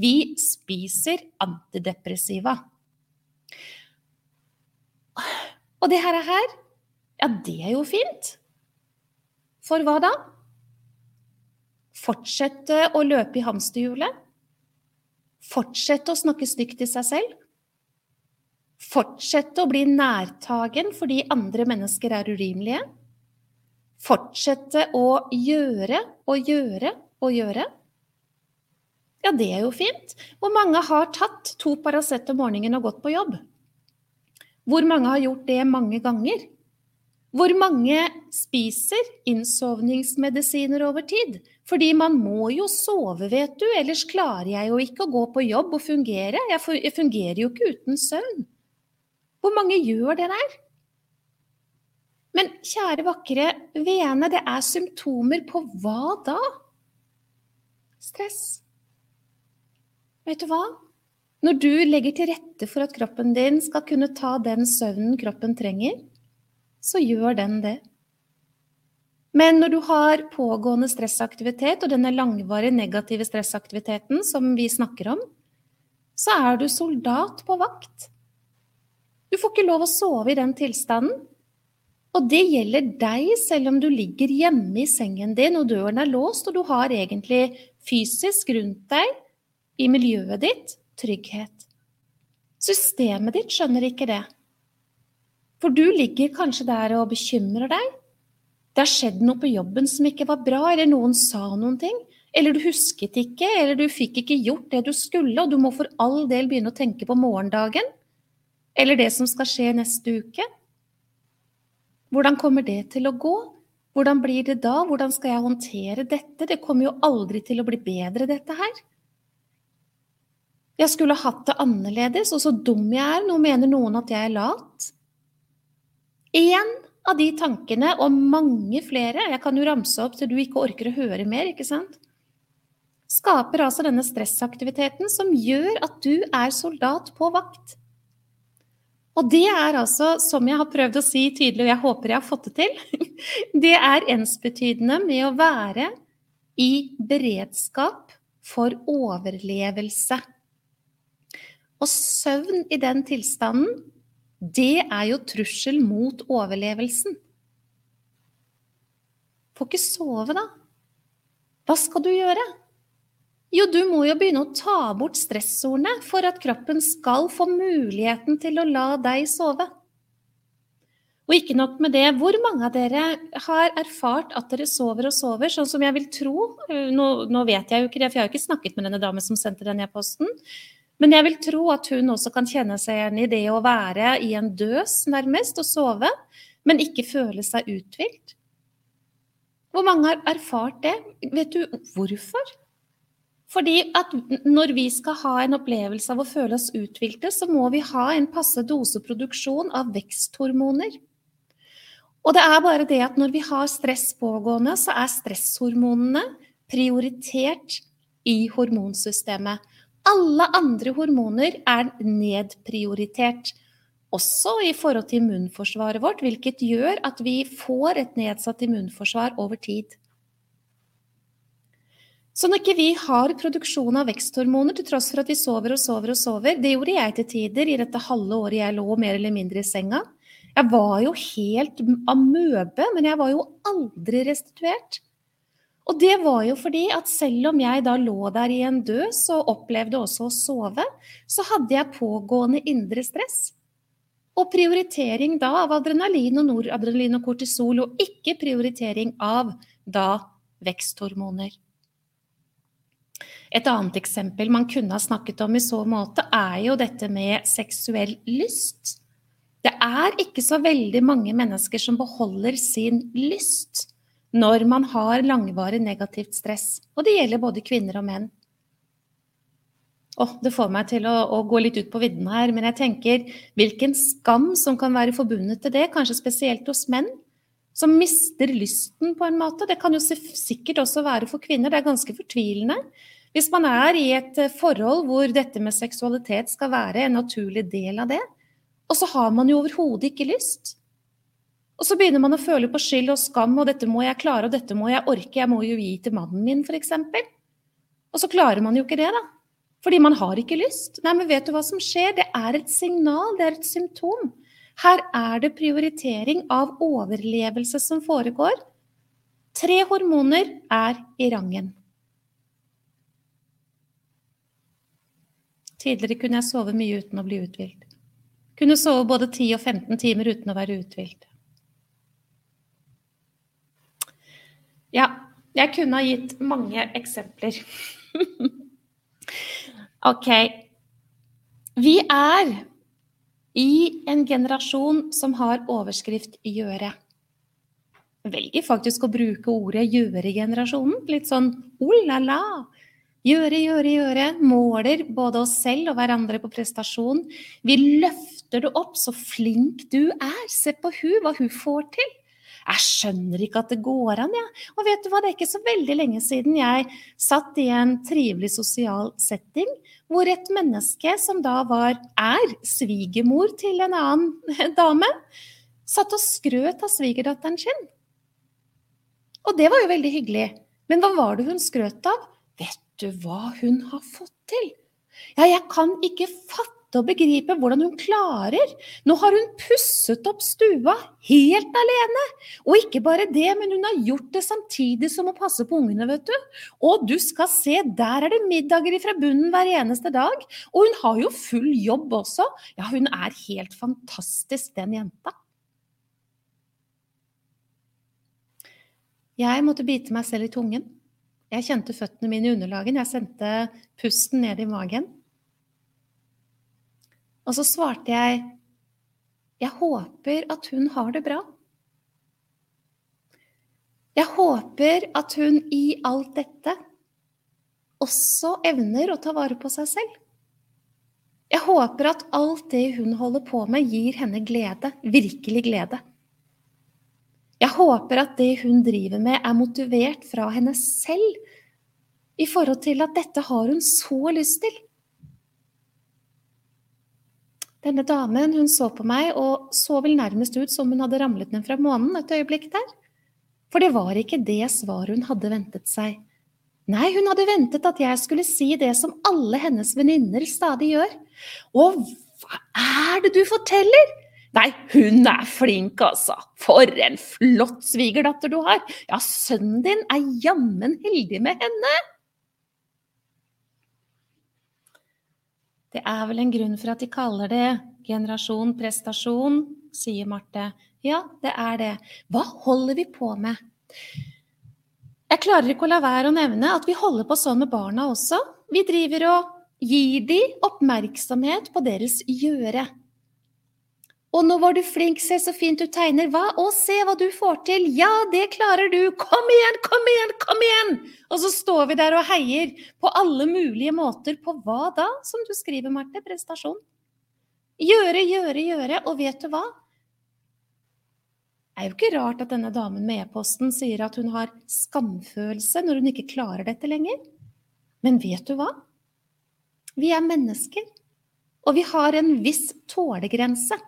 Vi spiser antidepressiva. Og det her, er her, ja, det er jo fint. For hva da? Fortsette å løpe i hamsterhjulet? Fortsette å snakke stygt til seg selv? Fortsette å bli nærtagen fordi andre mennesker er urimelige. Fortsette å gjøre og gjøre og gjøre. Ja, det er jo fint. Hvor mange har tatt to Paracet om morgenen og gått på jobb? Hvor mange har gjort det mange ganger? Hvor mange spiser innsovningsmedisiner over tid? Fordi man må jo sove, vet du, ellers klarer jeg jo ikke å gå på jobb og fungere. Jeg fungerer jo ikke uten søvn. Hvor mange gjør det der? Men kjære, vakre vene, det er symptomer på hva da? Stress. Vet du hva? Når du legger til rette for at kroppen din skal kunne ta den søvnen kroppen trenger, så gjør den det. Men når du har pågående stressaktivitet, og denne langvarige negative stressaktiviteten som vi snakker om, så er du soldat på vakt. Du får ikke lov å sove i den tilstanden. Og det gjelder deg selv om du ligger hjemme i sengen din og døren er låst, og du har egentlig fysisk rundt deg, i miljøet ditt, trygghet. Systemet ditt skjønner ikke det. For du ligger kanskje der og bekymrer deg. Det har skjedd noe på jobben som ikke var bra, eller noen sa noen ting. Eller du husket ikke, eller du fikk ikke gjort det du skulle, og du må for all del begynne å tenke på morgendagen. Eller det som skal skje neste uke. Hvordan kommer det til å gå? Hvordan blir det da? Hvordan skal jeg håndtere dette? Det kommer jo aldri til å bli bedre, dette her. Jeg skulle hatt det annerledes, og så dum jeg er. Nå mener noen at jeg er lat. Én av de tankene, og mange flere, jeg kan jo ramse opp til du ikke orker å høre mer, ikke sant, skaper altså denne stressaktiviteten som gjør at du er soldat på vakt. Og det er altså, som jeg har prøvd å si tydelig, og jeg håper jeg har fått det til, det er ensbetydende med å være i beredskap for overlevelse. Og søvn i den tilstanden, det er jo trussel mot overlevelsen. Får ikke sove, da. Hva skal du gjøre? Jo, du må jo begynne å ta bort stressordene for at kroppen skal få muligheten til å la deg sove. Og ikke nok med det, hvor mange av dere har erfart at dere sover og sover, sånn som jeg vil tro Nå, nå vet jeg jo ikke det, for jeg har jo ikke snakket med denne damen som sendte den e-posten. Men jeg vil tro at hun også kan kjenne seg igjen i det å være i en døs, nærmest, og sove, men ikke føle seg uthvilt. Hvor mange har erfart det? Vet du hvorfor? Fordi at når vi skal ha en opplevelse av å føle oss uthvilte, så må vi ha en passe doseproduksjon av veksthormoner. Og det er bare det at når vi har stress pågående, så er stresshormonene prioritert i hormonsystemet. Alle andre hormoner er nedprioritert, også i forhold til immunforsvaret vårt, hvilket gjør at vi får et nedsatt immunforsvar over tid. Så når ikke vi har produksjon av veksthormoner til tross for at vi sover og sover og sover Det gjorde jeg til tider i dette halve året jeg lå mer eller mindre i senga. Jeg var jo helt amøbe, men jeg var jo aldri restituert. Og det var jo fordi at selv om jeg da lå der i en døs og opplevde også å sove, så hadde jeg pågående indre stress. Og prioritering da av adrenalin og noradrenalin og kortisol, og ikke prioritering av da veksthormoner. Et annet eksempel man kunne ha snakket om i så måte, er jo dette med seksuell lyst. Det er ikke så veldig mange mennesker som beholder sin lyst når man har langvarig negativt stress. Og det gjelder både kvinner og menn. Oh, det får meg til å, å, gå litt ut på vidden her, men jeg tenker hvilken skam som kan være forbundet til det, kanskje spesielt hos menn, som mister lysten på en måte. Det kan jo sikkert også være for kvinner, det er ganske fortvilende. Hvis man er i et eh, forhold hvor dette med seksualitet skal være en naturlig del av det, og så har man jo overhodet ikke lyst. Og så begynner man å føle på skyld og skam, og dette må jeg klare, og dette må jeg orke, jeg må jo gi til mannen min, f.eks. Og så klarer man jo ikke det, da. Fordi man har ikke lyst. Nei, men vet du hva som skjer? Det er et signal, det er et symptom. Her er det prioritering av overlevelse som foregår. Tre hormoner er i rangen. Tidligere kunne jeg sove mye uten å bli uthvilt. Kunne sove både 10 og 15 timer uten å være uthvilt. Ja, jeg kunne ha gitt mange eksempler. ok. Vi er i en generasjon som har overskrift 'gjøre'. Velger faktisk å bruke ordet 'gjøre-generasjonen'. Litt sånn oh la la. Gjøre, gjøre, gjøre. Måler både oss selv og hverandre på prestasjon. Vi løfter det opp, så flink du er. Se på hun, hva hun får til. Jeg skjønner ikke at det går an, jeg. Ja. Og vet du hva, det er ikke så veldig lenge siden jeg satt i en trivelig sosial setting hvor et menneske som da var, er svigermor til en annen dame, satt og skrøt av svigerdatteren sin. Og det var jo veldig hyggelig. Men hva var det hun skrøt av? Vet du hva hun har fått til? Ja, jeg kan ikke fatte og begripe hvordan hun klarer. Nå har hun pusset opp stua helt alene. Og ikke bare det, men hun har gjort det samtidig som å passe på ungene, vet du. Og du skal se, der er det middager fra bunnen hver eneste dag. Og hun har jo full jobb også. Ja, hun er helt fantastisk, den jenta. Jeg måtte bite meg selv i tungen. Jeg kjente føttene mine i underlagen. Jeg sendte pusten ned i magen. Og så svarte jeg jeg håper at hun har det bra. Jeg håper at hun i alt dette også evner å ta vare på seg selv. Jeg håper at alt det hun holder på med, gir henne glede. Virkelig glede. Jeg håper at det hun driver med, er motivert fra henne selv i forhold til at dette har hun så lyst til. Denne damen hun så på meg og så vel nærmest ut som hun hadde ramlet ned fra månen et øyeblikk der. For det var ikke det svaret hun hadde ventet seg. Nei, hun hadde ventet at jeg skulle si det som alle hennes venninner stadig gjør. Og hva er det du forteller? Nei, hun er flink, altså. For en flott svigerdatter du har. Ja, sønnen din er jammen heldig med henne. Det er vel en grunn for at de kaller det generasjon prestasjon, sier Marte. Ja, det er det. Hva holder vi på med? Jeg klarer ikke å la være å nevne at vi holder på sånn med barna også. Vi driver og gir dem oppmerksomhet på deres gjøre. Og nå var du flink, se så fint du tegner. Hva? Å, se hva du får til. Ja, det klarer du. Kom igjen, kom igjen, kom igjen! Og så står vi der og heier på alle mulige måter. På hva da, som du skriver, Marte? Prestasjon. Gjøre, gjøre, gjøre. Og vet du hva? Det er jo ikke rart at denne damen med e-posten sier at hun har skamfølelse når hun ikke klarer dette lenger. Men vet du hva? Vi er mennesker, og vi har en viss tålegrense.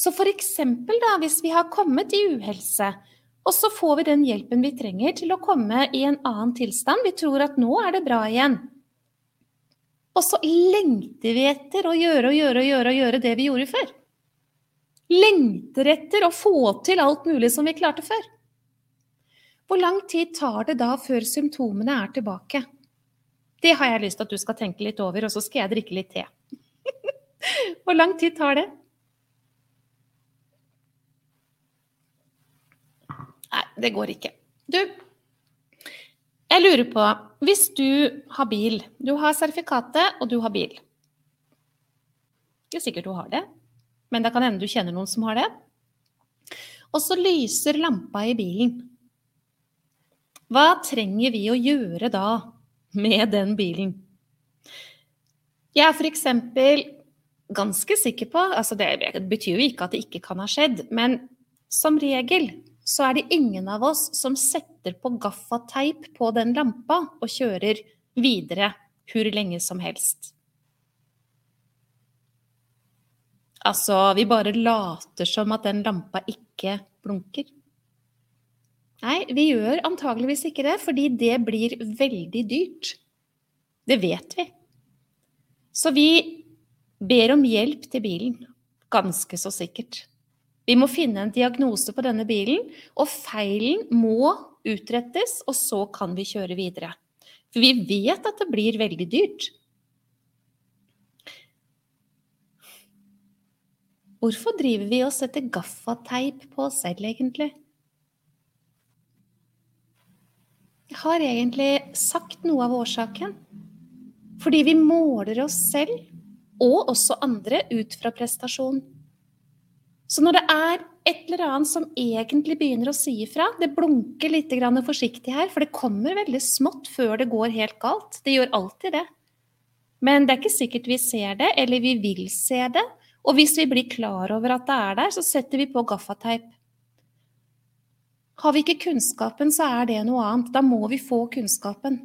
Så for eksempel da, hvis vi har kommet i uhelse, og så får vi den hjelpen vi trenger til å komme i en annen tilstand, vi tror at nå er det bra igjen. Og så lengter vi etter å gjøre og gjøre og gjøre og gjøre det vi gjorde før. Lengter etter å få til alt mulig som vi klarte før. Hvor lang tid tar det da før symptomene er tilbake? Det har jeg lyst til at du skal tenke litt over, og så skal jeg drikke litt te. Hvor lang tid tar det? Nei, det går ikke. Du, jeg lurer på Hvis du har bil, du har sertifikatet og du har bil Ikke sikkert du har det, men det kan hende du kjenner noen som har det. Og så lyser lampa i bilen. Hva trenger vi å gjøre da med den bilen? Jeg er f.eks. ganske sikker på altså Det betyr jo ikke at det ikke kan ha skjedd, men som regel så er det ingen av oss som setter på gaffateip på den lampa og kjører videre hvor lenge som helst. Altså, vi bare later som at den lampa ikke blunker. Nei, vi gjør antageligvis ikke det, fordi det blir veldig dyrt. Det vet vi. Så vi ber om hjelp til bilen. Ganske så sikkert. Vi må finne en diagnose på denne bilen, og feilen må utrettes, og så kan vi kjøre videre. For vi vet at det blir veldig dyrt. Hvorfor driver vi og setter gaffateip på oss selv, egentlig? Jeg har egentlig sagt noe av årsaken. Fordi vi måler oss selv, og også andre, ut fra prestasjon. Så når det er et eller annet som egentlig begynner å si ifra, det blunker litt forsiktig her, for det kommer veldig smått før det går helt galt. Det gjør alltid det. Men det er ikke sikkert vi ser det, eller vi vil se det. Og hvis vi blir klar over at det er der, så setter vi på gaffateip. Har vi ikke kunnskapen, så er det noe annet. Da må vi få kunnskapen.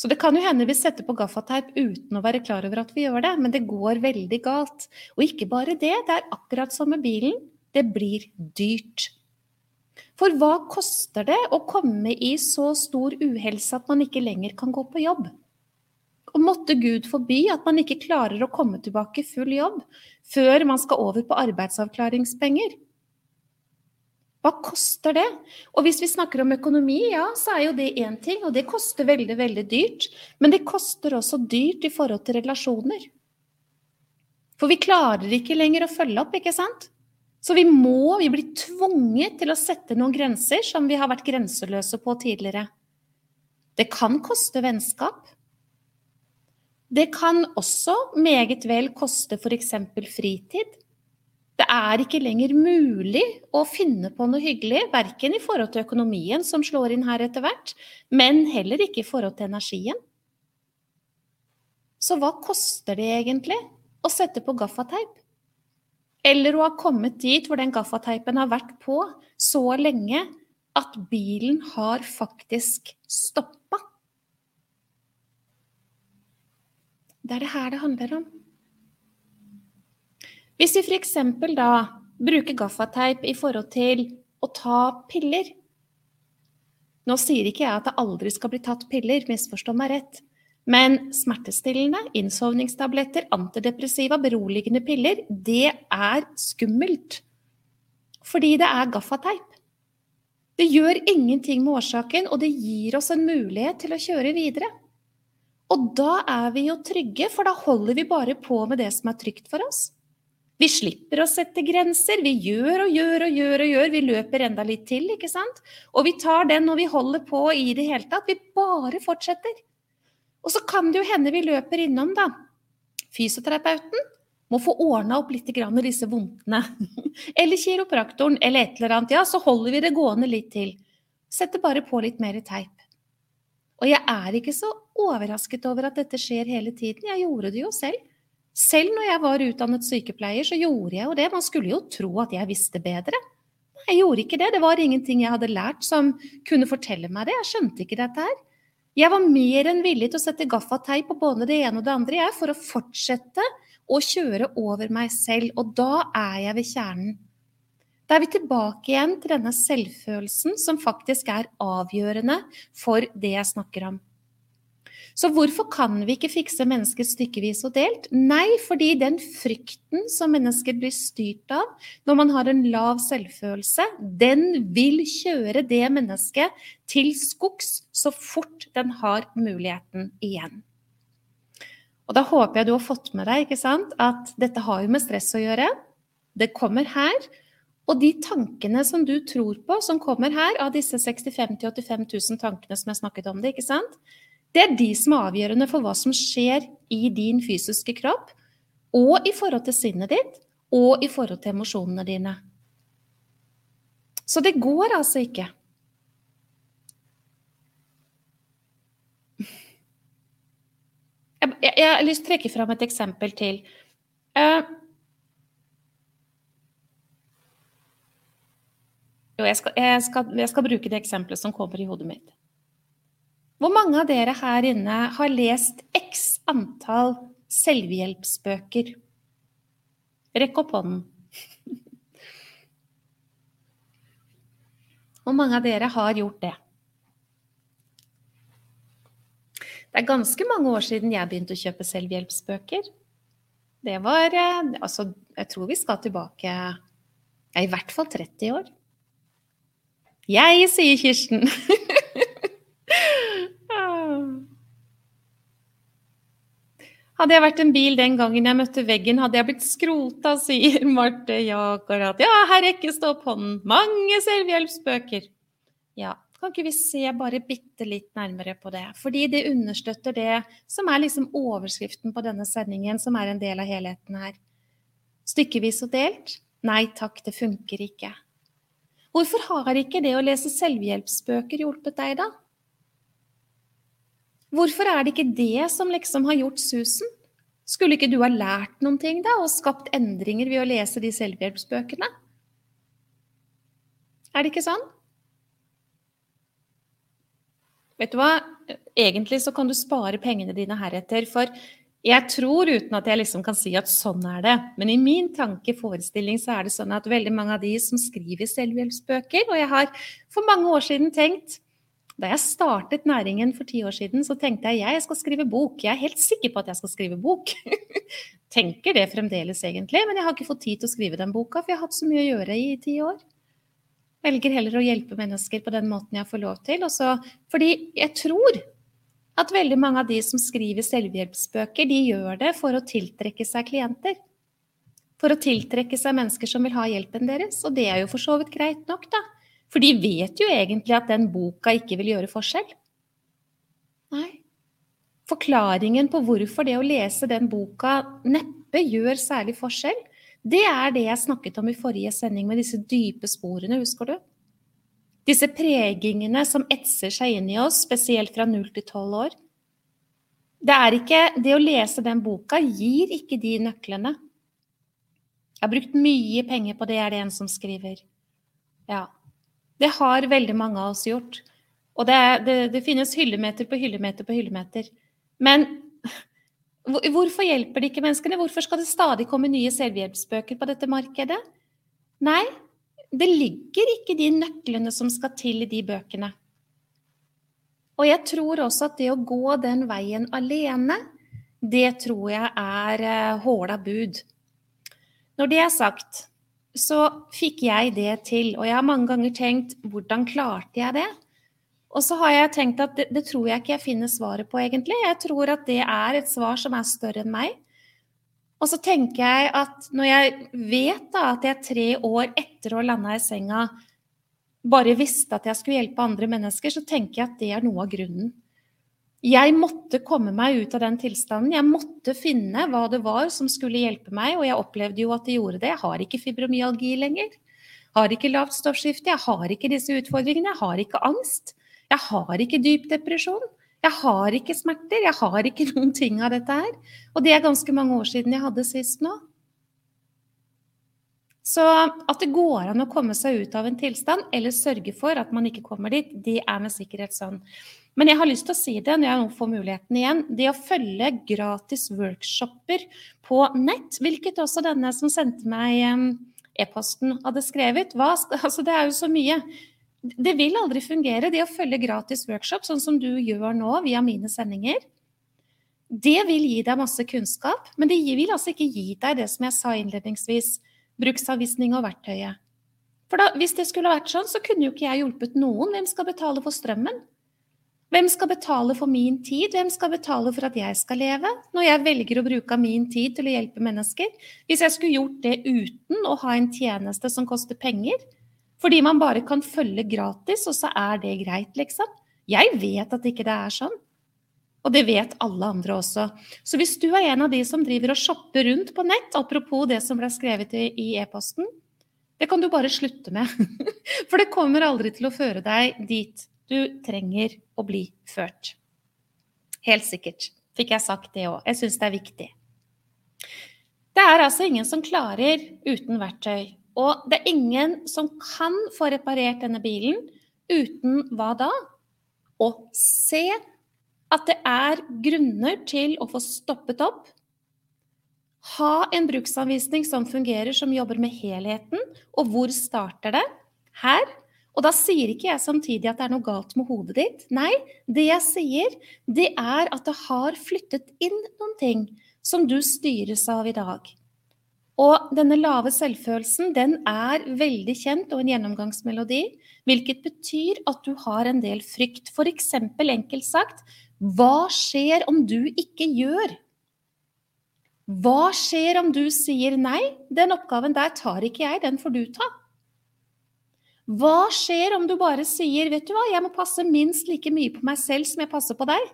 Så det kan jo hende vi setter på gaffateip uten å være klar over at vi gjør det, men det går veldig galt. Og ikke bare det, det er akkurat som med bilen. Det blir dyrt. For hva koster det å komme i så stor uhelse at man ikke lenger kan gå på jobb? Og måtte Gud forby at man ikke klarer å komme tilbake full jobb før man skal over på arbeidsavklaringspenger. Hva koster det? Og hvis vi snakker om økonomi, ja, så er jo det én ting, og det koster veldig, veldig dyrt. Men det koster også dyrt i forhold til relasjoner. For vi klarer ikke lenger å følge opp, ikke sant? Så vi må, vi blir tvunget til å sette noen grenser som vi har vært grenseløse på tidligere. Det kan koste vennskap. Det kan også meget vel koste f.eks. fritid. Det er ikke lenger mulig å finne på noe hyggelig, verken i forhold til økonomien, som slår inn her etter hvert, men heller ikke i forhold til energien. Så hva koster det egentlig å sette på gaffateip? Eller å ha kommet dit hvor den gaffateipen har vært på så lenge at bilen har faktisk stoppa? Det er det her det handler om. Hvis vi f.eks. da bruker gaffateip i forhold til å ta piller Nå sier ikke jeg at det aldri skal bli tatt piller, misforstå meg rett. Men smertestillende, innsovningstabletter, antidepressiva, beroligende piller, det er skummelt. Fordi det er gaffateip. Det gjør ingenting med årsaken, og det gir oss en mulighet til å kjøre videre. Og da er vi jo trygge, for da holder vi bare på med det som er trygt for oss. Vi slipper å sette grenser. Vi gjør og gjør og gjør og gjør. Vi løper enda litt til, ikke sant? Og vi tar den når vi holder på i det hele tatt. Vi bare fortsetter. Og så kan det jo hende vi løper innom, da. Fysioterapeuten må få ordna opp litt grann disse vondtene. eller kiropraktoren, eller et eller annet. Ja, så holder vi det gående litt til. Setter bare på litt mer teip. Og jeg er ikke så overrasket over at dette skjer hele tiden. Jeg gjorde det jo selv. Selv når jeg var utdannet sykepleier, så gjorde jeg jo det. Man skulle jo tro at jeg visste bedre. Nei, jeg gjorde ikke det. Det var ingenting jeg hadde lært som kunne fortelle meg det. Jeg skjønte ikke dette her. Jeg var mer enn villig til å sette gaffateip på både det ene og det andre jeg, for å fortsette å kjøre over meg selv. Og da er jeg ved kjernen. Da er vi tilbake igjen til denne selvfølelsen som faktisk er avgjørende for det jeg snakker om. Så hvorfor kan vi ikke fikse mennesker stykkevis og delt? Nei, fordi den frykten som mennesker blir styrt av når man har en lav selvfølelse, den vil kjøre det mennesket til skogs så fort den har muligheten igjen. Og da håper jeg du har fått med deg sant, at dette har jo med stress å gjøre. Det kommer her. Og de tankene som du tror på, som kommer her, av disse 65 000-85 000 tankene som jeg snakket om det, ikke sant? Det er de som er avgjørende for hva som skjer i din fysiske kropp, og i forhold til sinnet ditt, og i forhold til emosjonene dine. Så det går altså ikke. Jeg, jeg, jeg har lyst til å trekke fram et eksempel til. Uh, Jo, jeg skal, jeg, skal, jeg skal, bruke det eksempelet som kommer i hodet mitt. Hvor mange av dere her inne har lest x antall selvhjelpsbøker? Rekk opp hånden. Hvor mange av dere har gjort det? Det er ganske mange år siden jeg begynte å kjøpe selvhjelpsbøker. Det var eh, Altså, jeg tror vi skal tilbake i hvert fall 30 år. Jeg, sier Kirsten. Hadde jeg vært en bil den gangen jeg møtte veggen, hadde jeg blitt skrota, sier Marte. Ja, at Ja, her rekkes det opp hånden. Mange selvhjelpsbøker. Ja, kan ikke vi se bare bitte litt nærmere på det? Fordi det understøtter det som er liksom overskriften på denne sendingen, som er en del av helheten her. Stykkevis og delt? Nei takk, det funker ikke. Hvorfor har ikke det å lese selvhjelpsbøker hjulpet deg, da? Hvorfor er det ikke det som liksom har gjort susen? Skulle ikke du ha lært noen ting da, og skapt endringer ved å lese de selvhjelpsbøkene? Er det ikke sånn? vet du hva, egentlig så kan du spare pengene dine heretter. For jeg tror, uten at jeg liksom kan si at sånn er det, men i min tankeforestilling så er det sånn at veldig mange av de som skriver selvhjelpsbøker, og jeg har for mange år siden tenkt da jeg startet næringen for ti år siden, så tenkte jeg jeg skal skrive bok. Jeg er helt sikker på at jeg skal skrive bok. Tenker det fremdeles, egentlig, men jeg har ikke fått tid til å skrive den boka, for jeg har hatt så mye å gjøre i ti år. Velger heller å hjelpe mennesker på den måten jeg får lov til. Også fordi jeg tror at veldig mange av de som skriver selvhjelpsbøker, de gjør det for å tiltrekke seg klienter. For å tiltrekke seg mennesker som vil ha hjelpen deres. Og det er jo for så vidt greit nok, da. For de vet jo egentlig at den boka ikke vil gjøre forskjell. Nei. Forklaringen på hvorfor det å lese den boka neppe gjør særlig forskjell, det er det jeg snakket om i forrige sending med disse dype sporene, husker du? Disse pregingene som etser seg inn i oss, spesielt fra 0 til 12 år. Det er ikke Det å lese den boka gir ikke de nøklene. Jeg har brukt mye penger på det, er det en som skriver. Ja. Det har veldig mange av oss gjort. Og det, det, det finnes hyllemeter på hyllemeter på hyllemeter. Men hvorfor hjelper det ikke menneskene? Hvorfor skal det stadig komme nye selvhjelpsbøker på dette markedet? Nei, det ligger ikke de nøklene som skal til i de bøkene. Og jeg tror også at det å gå den veien alene, det tror jeg er uh, håla bud. Når det er sagt, så fikk jeg det til. Og jeg har mange ganger tenkt hvordan klarte jeg det? Og så har jeg tenkt at det, det tror jeg ikke jeg finner svaret på, egentlig. Jeg tror at det er et svar som er større enn meg. Og så tenker jeg at når jeg vet da at jeg tre år etter å landa i senga bare visste at jeg skulle hjelpe andre mennesker, så tenker jeg at det er noe av grunnen. Jeg måtte komme meg ut av den tilstanden. Jeg måtte finne hva det var som skulle hjelpe meg, og jeg opplevde jo at det gjorde det. Jeg har ikke fibromyalgi lenger. Har ikke lavt stoffskifte, jeg har ikke disse utfordringene, jeg har ikke angst. Jeg har ikke dyp depresjon. Jeg har ikke smerter, jeg har ikke noen ting av dette her. Og det er ganske mange år siden jeg hadde sist nå. Så at det går an å komme seg ut av en tilstand, eller sørge for at man ikke kommer dit, det er med sikkerhet sånn. Men jeg har lyst til å si det når jeg nå får muligheten igjen. Det å følge gratis workshoper på nett, hvilket også denne som sendte meg e-posten hadde skrevet. Hva, altså det er jo så mye. Det vil aldri fungere, det å følge gratis workshop, sånn som du gjør nå via mine sendinger. Det vil gi deg masse kunnskap, men det vil altså ikke gi deg det som jeg sa innledningsvis, bruksanvisning og verktøyet. For da, hvis det skulle vært sånn, så kunne jo ikke jeg hjulpet noen. Hvem skal betale for strømmen? Hvem skal betale for min tid? Hvem skal betale for at jeg skal leve? Når jeg velger å bruke min tid til å hjelpe mennesker? Hvis jeg skulle gjort det uten å ha en tjeneste som koster penger, fordi man bare kan følge gratis, og så er det greit, liksom. Jeg vet at ikke det er sånn. Og det vet alle andre også. Så hvis du er en av de som driver og shopper rundt på nett, apropos det som ble skrevet i e-posten, det kan du bare slutte med. For det kommer aldri til å føre deg dit du trenger å bli ført. Helt sikkert. Fikk jeg sagt det òg. Jeg syns det er viktig. Det er altså ingen som klarer uten verktøy og det er ingen som kan få reparert denne bilen uten hva da? Å se at det er grunner til å få stoppet opp. Ha en bruksanvisning som fungerer, som jobber med helheten. Og hvor starter det? Her. Og da sier ikke jeg samtidig at det er noe galt med hodet ditt. Nei, det jeg sier, det er at det har flyttet inn noen ting som du styres av i dag. Og denne lave selvfølelsen den er veldig kjent og en gjennomgangsmelodi, hvilket betyr at du har en del frykt. F.eks. enkelt sagt hva skjer om du ikke gjør? Hva skjer om du sier nei? Den oppgaven der tar ikke jeg, den får du ta. Hva skjer om du bare sier vet du hva, jeg må passe minst like mye på meg selv som jeg passer på deg?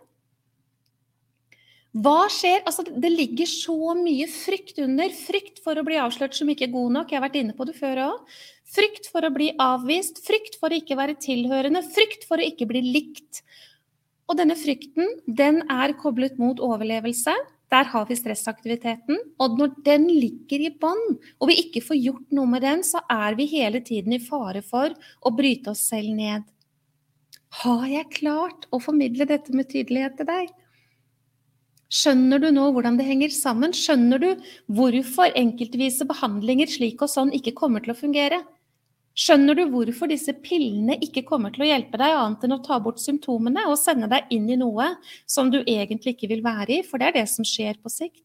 Hva skjer? Altså, det ligger så mye frykt under. Frykt for å bli avslørt som ikke er god nok. Jeg har vært inne på det før òg. Frykt for å bli avvist. Frykt for å ikke være tilhørende. Frykt for å ikke bli likt. Og denne frykten, den er koblet mot overlevelse. Der har vi stressaktiviteten. Og når den ligger i bånn, og vi ikke får gjort noe med den, så er vi hele tiden i fare for å bryte oss selv ned. Har jeg klart å formidle dette med tydelighet til deg? Skjønner du nå hvordan det henger sammen? Skjønner du hvorfor enkeltvise behandlinger slik og sånn ikke kommer til å fungere? Skjønner du hvorfor disse pillene ikke kommer til å hjelpe deg annet enn å ta bort symptomene og sende deg inn i noe som du egentlig ikke vil være i, for det er det som skjer på sikt?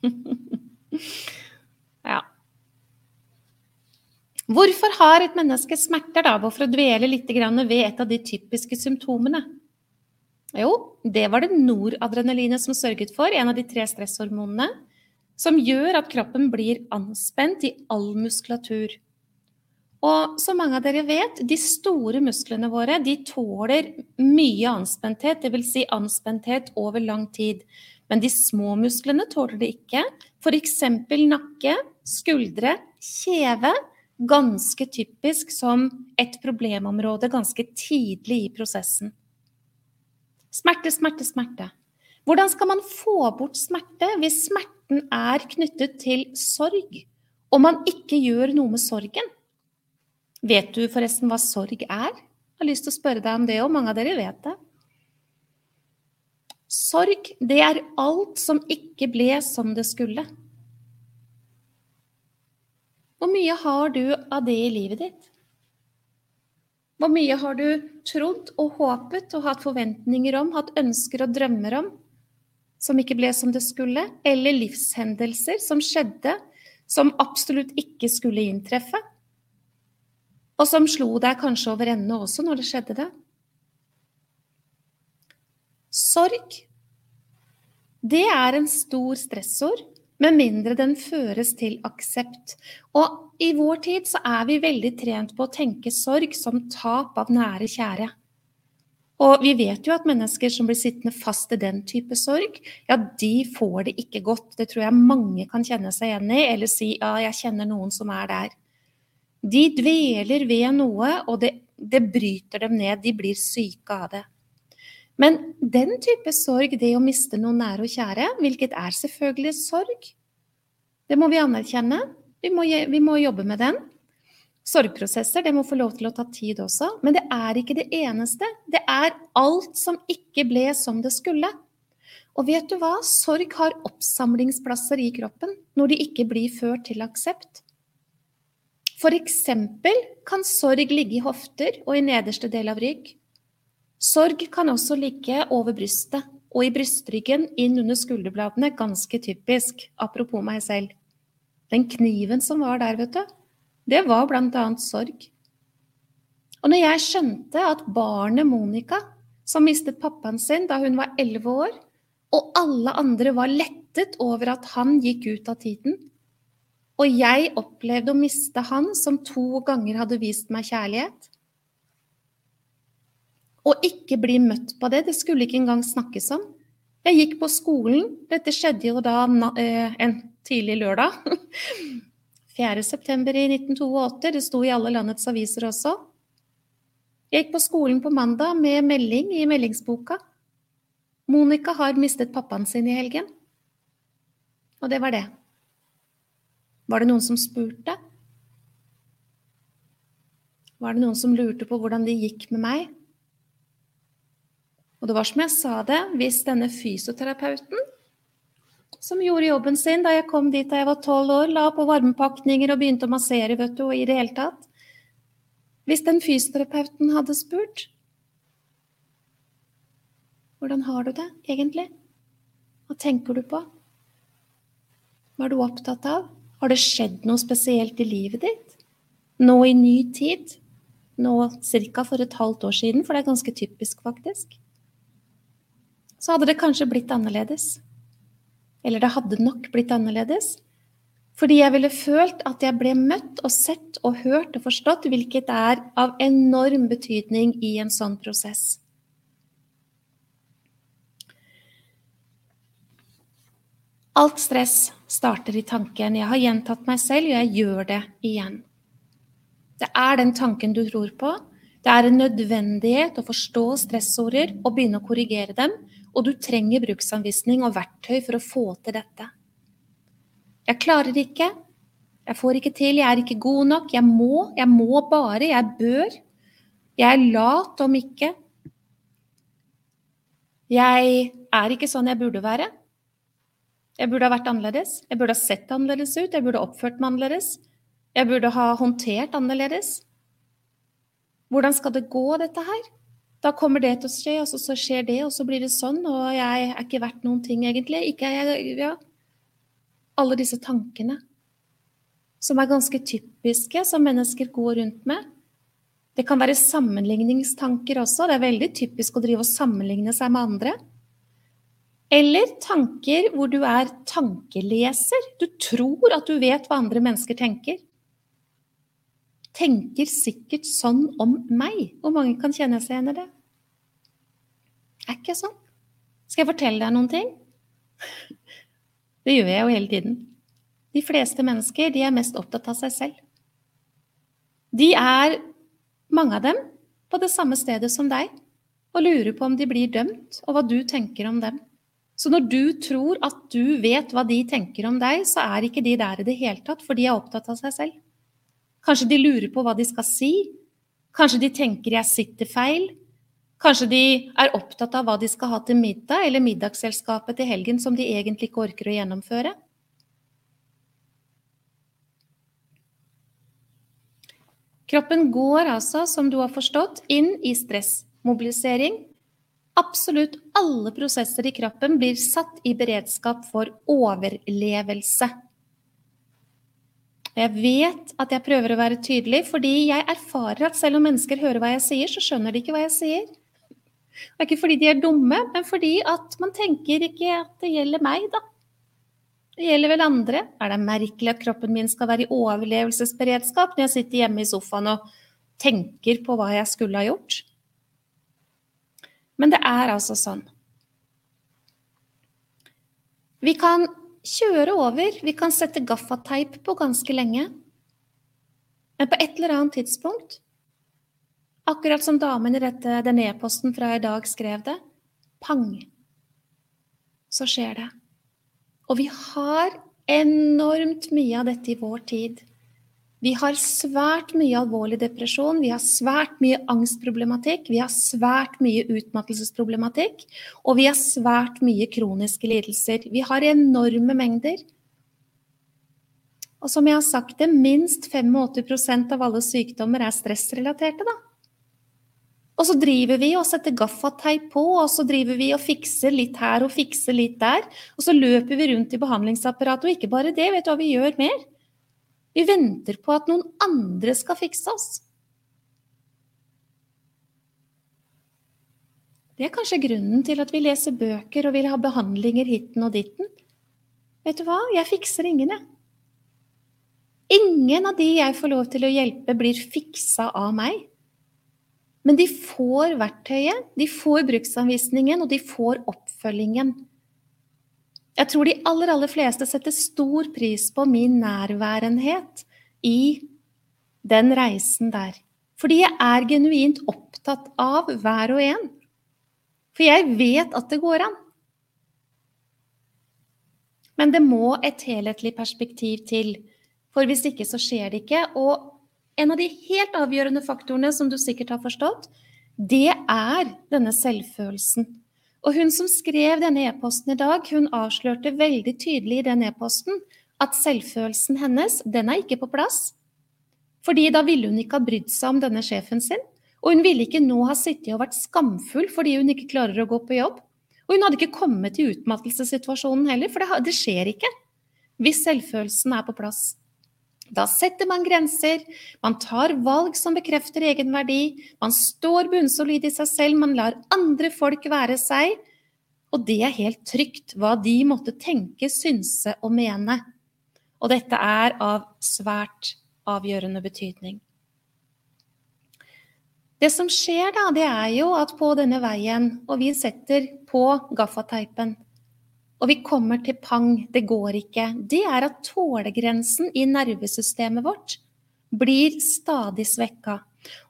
ja. Hvorfor har et menneske smerter, da, Hvorfor å dvele litt ved et av de typiske symptomene? Jo, det var det noradrenalinet som sørget for, en av de tre stresshormonene, som gjør at kroppen blir anspent i all muskulatur. Og som mange av dere vet, de store musklene våre de tåler mye anspenthet, dvs. Si anspenthet over lang tid. Men de små musklene tåler det ikke. F.eks. nakke, skuldre, kjeve. Ganske typisk som et problemområde ganske tidlig i prosessen. Smerte, smerte, smerte. Hvordan skal man få bort smerte hvis smerten er knyttet til sorg, og man ikke gjør noe med sorgen? Vet du forresten hva sorg er? Jeg har lyst til å spørre deg om det, og mange av dere vet det. Sorg, det er alt som ikke ble som det skulle. Hvor mye har du av det i livet ditt? Hvor mye har du trodd og håpet og hatt forventninger om, hatt ønsker og drømmer om, som ikke ble som det skulle? Eller livshendelser som skjedde, som absolutt ikke skulle inntreffe? Og som slo deg kanskje over ende også når det skjedde det? Sorg, det er en stor stressord, med mindre den føres til aksept. Og i vår tid så er vi veldig trent på å tenke sorg som tap av nære kjære. Og vi vet jo at mennesker som blir sittende fast i den type sorg, ja, de får det ikke godt. Det tror jeg mange kan kjenne seg igjen i, eller si ja, jeg kjenner noen som er der. De dveler ved noe, og det, det bryter dem ned. De blir syke av det. Men den type sorg, det å miste noen nære og kjære, hvilket er selvfølgelig sorg, det må vi anerkjenne. Vi må, vi må, jobbe med den. Sorgprosesser det må få lov til å ta tid også. Men det er ikke det eneste. Det er alt som ikke ble som det skulle. Og vet du hva? Sorg har oppsamlingsplasser i kroppen når de ikke blir ført til aksept. Eksempel kan sorg ligge i hofter og i nederste del av rygg. Sorg kan også ligge over brystet og i brystryggen inn under skulderbladene, ganske typisk, apropos meg selv. Den kniven som var der, vet du, det var annet sorg. Og når jeg skjønte at barnet Monica, som mistet pappaen sin da hun var elleve år, og alle andre var lettet over at han gikk ut av tiden, og jeg opplevde å miste han som to ganger hadde vist meg kjærlighet, og ikke bli møtt på det. Det skulle ikke engang snakkes om. Jeg gikk på skolen. Dette skjedde jo da eh, en tidlig lørdag. 4.9. i 1982. Det sto i alle landets aviser også. Jeg gikk på skolen på mandag med melding i meldingsboka. Monica har mistet pappaen sin i helgen. Og det var det. Var det noen som spurte? Var det noen som lurte på hvordan det gikk med meg? Og det var som jeg sa det, hvis denne fysioterapeuten, som gjorde jobben sin da jeg kom dit da jeg var tolv år, la på varmepakninger og begynte å massere, vet du, og i det hele tatt Hvis den fysioterapeuten hadde spurt Hvordan har du det egentlig? Hva tenker du på? Hva er du opptatt av? Har det skjedd noe spesielt i livet ditt? Nå i ny tid? Nå ca. for et halvt år siden, for det er ganske typisk, faktisk så hadde det kanskje blitt annerledes. Eller det hadde nok blitt annerledes. Fordi jeg ville følt at jeg ble møtt og sett og hørt og forstått, hvilket er av enorm betydning i en sånn prosess. Alt stress starter i tanken. Jeg har gjentatt meg selv, og jeg gjør det igjen. Det er den tanken du tror på. Det er en nødvendighet å forstå stressorder og begynne å korrigere dem, og du trenger bruksanvisning og verktøy for å få til dette. Jeg klarer ikke. Jeg får ikke til, jeg er ikke god nok, jeg må, jeg må bare, jeg bør. Jeg er lat om ikke. Jeg er ikke sånn jeg burde være. Jeg burde ha vært annerledes. Jeg burde ha sett annerledes ut. Jeg burde ha oppført meg annerledes. Jeg burde ha håndtert annerledes. Hvordan skal det gå, dette her? Da kommer det til å skje, og så, så skjer det, og så blir det sånn, og jeg er ikke verdt noen ting, egentlig. Ikke jeg, ja. Alle disse tankene som er ganske typiske, som mennesker går rundt med. Det kan være sammenligningstanker også. Det er veldig typisk å drive og sammenligne seg med andre. Eller tanker hvor du er tankeleser. Du tror at du vet hva andre mennesker tenker. Tenker sikkert sånn om meg. Hvor mange kan kjenne seg igjen i det? Er ikke sånn. Skal jeg fortelle deg noen ting? Det gjør jeg jo hele tiden. De fleste mennesker de er mest opptatt av seg selv. De er mange av dem på det samme stedet som deg, og lurer på om de blir dømt, og hva du tenker om dem. Så når du tror at du vet hva de tenker om deg, så er ikke de der i det hele tatt, for de er opptatt av seg selv. Kanskje de lurer på hva de skal si. Kanskje de tenker jeg sitter feil. Kanskje de er opptatt av hva de skal ha til middag eller middagsselskapet til helgen som de egentlig ikke orker å gjennomføre. Kroppen går altså, som du har forstått, inn i stressmobilisering. Absolutt alle prosesser i kroppen blir satt i beredskap for overlevelse. Jeg vet at jeg prøver å være tydelig, fordi jeg erfarer at selv om mennesker hører hva jeg sier, så skjønner de ikke hva jeg sier. Det er ikke fordi de er dumme, men fordi at man tenker ikke at det gjelder meg, da. Det gjelder vel andre. Er det merkelig at kroppen min skal være i overlevelsesberedskap når jeg sitter hjemme i sofaen og tenker på hva jeg skulle ha gjort? Men det er altså sånn. Vi kan kjøre over, vi kan sette gaffateip på ganske lenge. Men på et eller annet tidspunkt, akkurat som damen i dette, den e-posten fra i dag skrev det, pang, så skjer det. Og vi har enormt mye av dette i vår tid. Vi har svært mye alvorlig depresjon, vi har svært mye angstproblematikk, vi har svært mye utmattelsesproblematikk, og vi har svært mye kroniske lidelser. Vi har enorme mengder. Og som jeg har sagt det, minst 85% av alle sykdommer er stressrelaterte, da. Og så driver vi og setter gaffateip på, og så driver vi og fikser litt her og fikser litt der. Og så løper vi rundt i behandlingsapparatet, og ikke bare det, vet du hva vi gjør mer? Vi venter på at noen andre skal fikse oss. Det er kanskje grunnen til at vi leser bøker og vil ha behandlinger hitten og ditten. Vet du hva, jeg fikser ingen, jeg. Ingen av de jeg får lov til å hjelpe, blir fiksa av meg. Men de får verktøyet, de får bruksanvisningen, og de får oppfølgingen. Jeg tror de aller, aller fleste setter stor pris på min nærværenhet i den reisen der. Fordi jeg er genuint opptatt av hver og en. For jeg vet at det går an. Men det må et helhetlig perspektiv til, for hvis ikke så skjer det ikke. Og en av de helt avgjørende faktorene som du sikkert har forstått, det er denne selvfølelsen. Og hun som skrev denne e-posten i dag, hun avslørte veldig tydelig i den e-posten at selvfølelsen hennes, den er ikke på plass. Fordi da ville hun ikke ha brydd seg om denne sjefen sin. Og hun ville ikke nå ha sittet og vært skamfull fordi hun ikke klarer å gå på jobb. Og hun hadde ikke kommet i utmattelsessituasjonen heller, for det, det skjer ikke hvis selvfølelsen er på plass. Da setter man grenser, man tar valg som bekrefter egenverdi, man står bunnsolid i seg selv, man lar andre folk være seg, og det er helt trygt hva de måtte tenke, synse og mene. Og dette er av svært avgjørende betydning. Det som skjer da, det er jo at på denne veien, og vi setter på gaffateipen, og vi kommer til pang, det går ikke, det er at tålegrensen i nervesystemet vårt blir stadig svekka.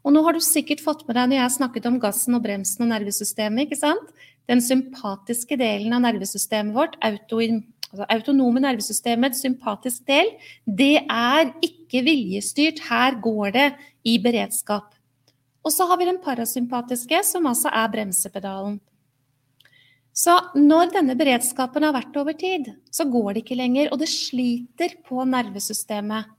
Og nå har du sikkert fått med deg når jeg har snakket om gassen og bremsen og nervesystemet, ikke sant? Den sympatiske delen av nervesystemet vårt, auto, altså autonome nervesystemet, sympatisk del, det er ikke viljestyrt. Her går det i beredskap. Og så har vi den parasympatiske, som altså er bremsepedalen. Så når denne beredskapen har vært over tid, så går det ikke lenger, og det sliter på nervesystemet.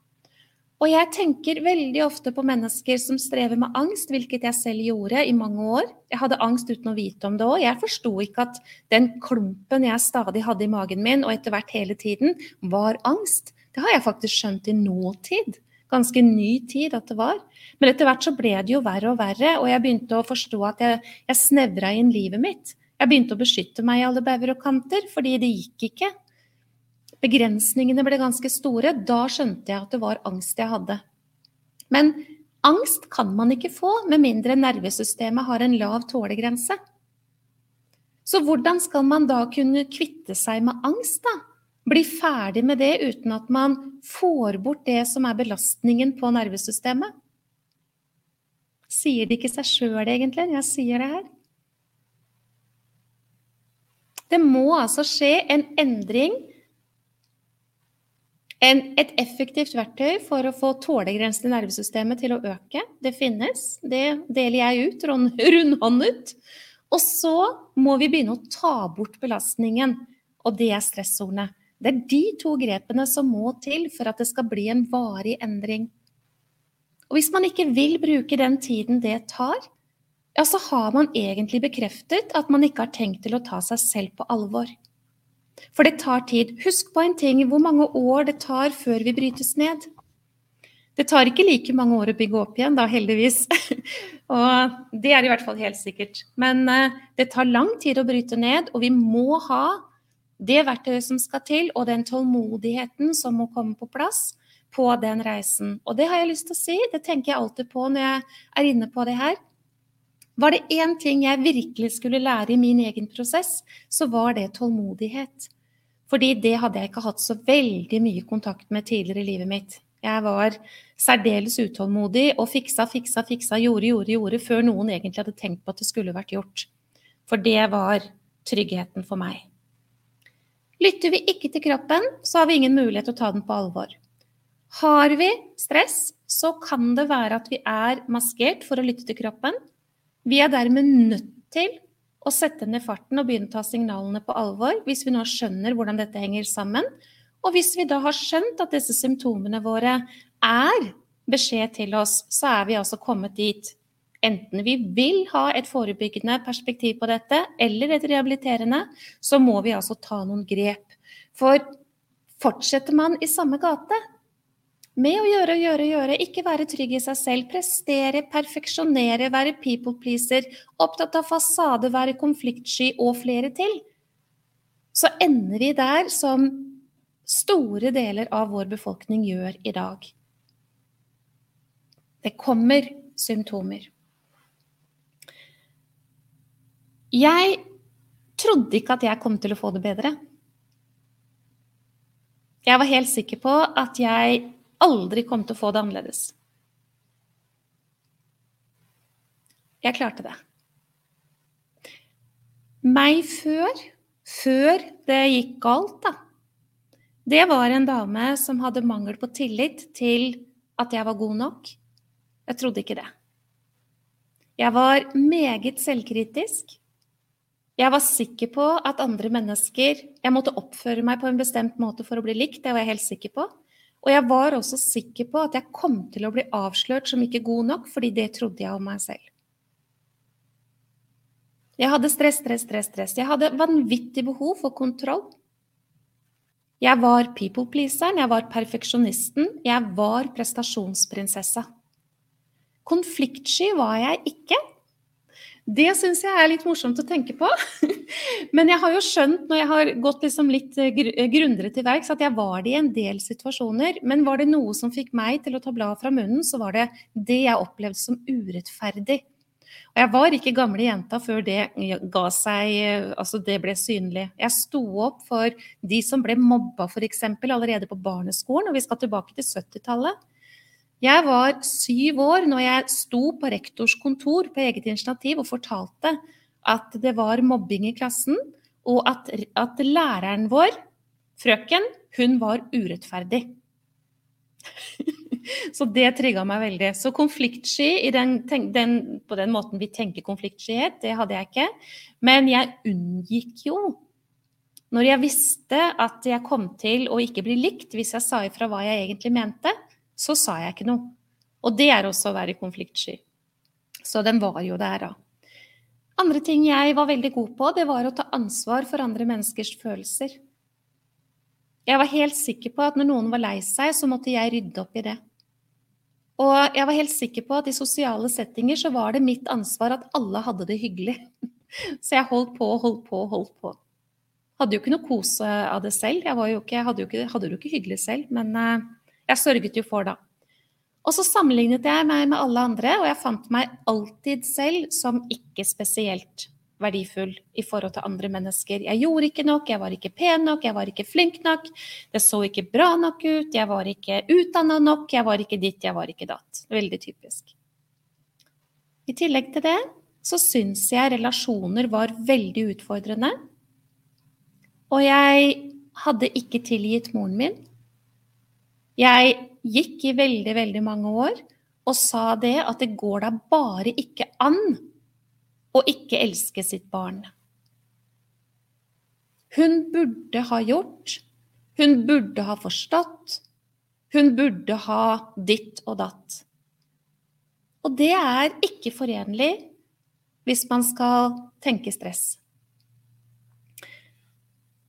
Og jeg tenker veldig ofte på mennesker som strever med angst, hvilket jeg selv gjorde i mange år. Jeg hadde angst uten å vite om det òg. Jeg forsto ikke at den klumpen jeg stadig hadde i magen min, og etter hvert hele tiden, var angst. Det har jeg faktisk skjønt i nåtid. Ganske ny tid at det var. Men etter hvert så ble det jo verre og verre, og jeg begynte å forstå at jeg, jeg snevra inn livet mitt. Jeg begynte å beskytte meg i alle bauger og kanter, fordi det gikk ikke. Begrensningene ble ganske store. Da skjønte jeg at det var angst jeg hadde. Men angst kan man ikke få med mindre nervesystemet har en lav tålegrense. Så hvordan skal man da kunne kvitte seg med angst, da? Bli ferdig med det uten at man får bort det som er belastningen på nervesystemet? Sier det ikke seg sjøl, egentlig, når jeg sier det her? Det må altså skje en endring en, et effektivt verktøy for å få tålegrensen i nervesystemet til å øke, det finnes. Det deler jeg ut rundhåndet. Og så må vi begynne å ta bort belastningen, og det er stressordene. Det er de to grepene som må til for at det skal bli en varig endring. Og hvis man ikke vil bruke den tiden det tar, ja, så har man egentlig bekreftet at man ikke har tenkt til å ta seg selv på alvor. For det tar tid. Husk på en ting hvor mange år det tar før vi brytes ned. Det tar ikke like mange år å bygge opp igjen, da, heldigvis. og det er i hvert fall helt sikkert. Men uh, det tar lang tid å bryte ned, og vi må ha det verktøyet som skal til, og den tålmodigheten som må komme på plass på den reisen. Og det har jeg lyst til å si, det tenker jeg alltid på når jeg er inne på det her. Var det én ting jeg virkelig skulle lære i min egen prosess, så var det tålmodighet. Fordi det hadde jeg ikke hatt så veldig mye kontakt med tidligere i livet mitt. Jeg var særdeles utålmodig og fiksa, fiksa, fiksa, gjorde, gjorde, gjorde, før noen egentlig hadde tenkt på at det skulle vært gjort. For det var tryggheten for meg. Lytter vi ikke til kroppen, så har vi ingen mulighet til å ta den på alvor. Har vi stress, så kan det være at vi er maskert for å lytte til kroppen, vi er dermed nødt til å sette ned farten og begynne å ta signalene på alvor, hvis vi nå skjønner hvordan dette henger sammen. Og hvis vi da har skjønt at disse symptomene våre er beskjed til oss, så er vi altså kommet dit. Enten vi vil ha et forebyggende perspektiv på dette, eller et rehabiliterende, så må vi altså ta noen grep. For fortsetter man i samme gate, med å gjøre og gjøre og gjøre, ikke være trygg i seg selv, prestere, perfeksjonere, være people pleaser, opptatt av fasade, være konfliktsky og flere til, så ender vi der som store deler av vår befolkning gjør i dag. Det kommer symptomer. Jeg trodde ikke at jeg kom til å få det bedre. Jeg var helt sikker på at jeg aldri kom til å få det annerledes. Jeg klarte det. Meg før, før det gikk galt, da, det var en dame som hadde mangel på tillit til at jeg var god nok. Jeg trodde ikke det. Jeg var meget selvkritisk. Jeg var sikker på at andre mennesker Jeg måtte oppføre meg på en bestemt måte for å bli likt, det var jeg helt sikker på. Og jeg var også sikker på at jeg kom til å bli avslørt som ikke god nok, fordi det trodde jeg om meg selv. Jeg hadde stress, stress, stress, stress. Jeg hadde vanvittig behov for kontroll. Jeg var people-pleaseren, jeg var perfeksjonisten, jeg var prestasjonsprinsessa. Konfliktsky var jeg ikke. Det syns jeg er litt morsomt å tenke på. Men jeg har jo skjønt når jeg har gått liksom litt eh, eh, grundigere til verks, at jeg var det i en del situasjoner. Men var det noe som fikk meg til å ta bladet fra munnen, så var det det jeg opplevde som urettferdig. Og jeg var ikke gamle jenta før det ga seg, eh, altså det ble synlig. Jeg sto opp for de som ble mobba f.eks. allerede på barneskolen, og vi skal tilbake til 70-tallet. Jeg var syv år når jeg sto på rektors kontor på eget initiativ og fortalte at det var mobbing i klassen, og at, at læreren vår Frøken, hun var urettferdig. så det trigga meg veldig. Så konfliktsky den, den, på den måten vi tenker konfliktskyhet, det hadde jeg ikke. Men jeg unngikk jo Når jeg visste at jeg kom til å ikke bli likt hvis jeg sa ifra hva jeg egentlig mente, så sa jeg ikke noe. Og det er også å være konfliktsky. Så den var jo der, da. Andre ting jeg var veldig god på, det var å ta ansvar for andre menneskers følelser. Jeg var helt sikker på at når noen var lei seg, så måtte jeg rydde opp i det. Og jeg var helt sikker på at i sosiale settinger så var det mitt ansvar at alle hadde det hyggelig. Så jeg holdt på og holdt på og holdt på. Hadde jo ikke noe kose av det selv. Jeg ikke, hadde, jo ikke, hadde jo ikke hyggelig selv, men uh, jeg sørget jo for det. Og så sammenlignet jeg meg med alle andre, og jeg fant meg alltid selv som ikke spesielt verdifull i forhold til andre mennesker. Jeg gjorde ikke nok, jeg var ikke pen nok, jeg var ikke flink nok. Det så ikke bra nok ut, jeg var ikke utdanna nok, jeg var ikke ditt, jeg var ikke datt. Veldig typisk. I tillegg til det så syns jeg relasjoner var veldig utfordrende. Og jeg hadde ikke tilgitt moren min. Jeg gikk i veldig, veldig mange år og sa det at det går da bare ikke an å ikke elske sitt barn. Hun burde ha gjort, hun burde ha forstått, hun burde ha ditt og datt. Og det er ikke forenlig hvis man skal tenke stress.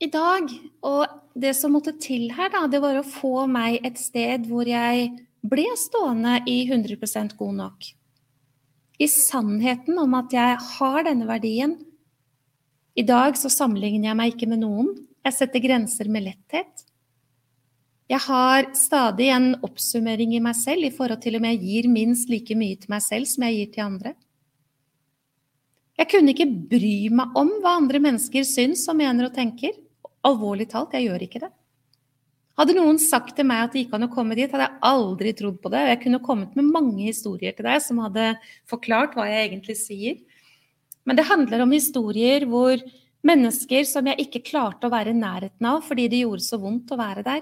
I dag, og det som måtte til her, da, det var å få meg et sted hvor jeg ble stående i 100% god nok i sannheten om at jeg har denne verdien. I dag så sammenligner jeg meg ikke med noen. Jeg setter grenser med letthet. Jeg har stadig en oppsummering i meg selv i forhold til om jeg gir minst like mye til meg selv som jeg gir til andre. Jeg kunne ikke bry meg om hva andre mennesker syns og mener og tenker. Alvorlig talt, jeg gjør ikke det. Hadde noen sagt til meg at det gikk an å komme dit, hadde jeg aldri trodd på det. Jeg kunne kommet med mange historier til deg som hadde forklart hva jeg egentlig sier. Men det handler om historier hvor mennesker som jeg ikke klarte å være i nærheten av fordi det gjorde så vondt å være der.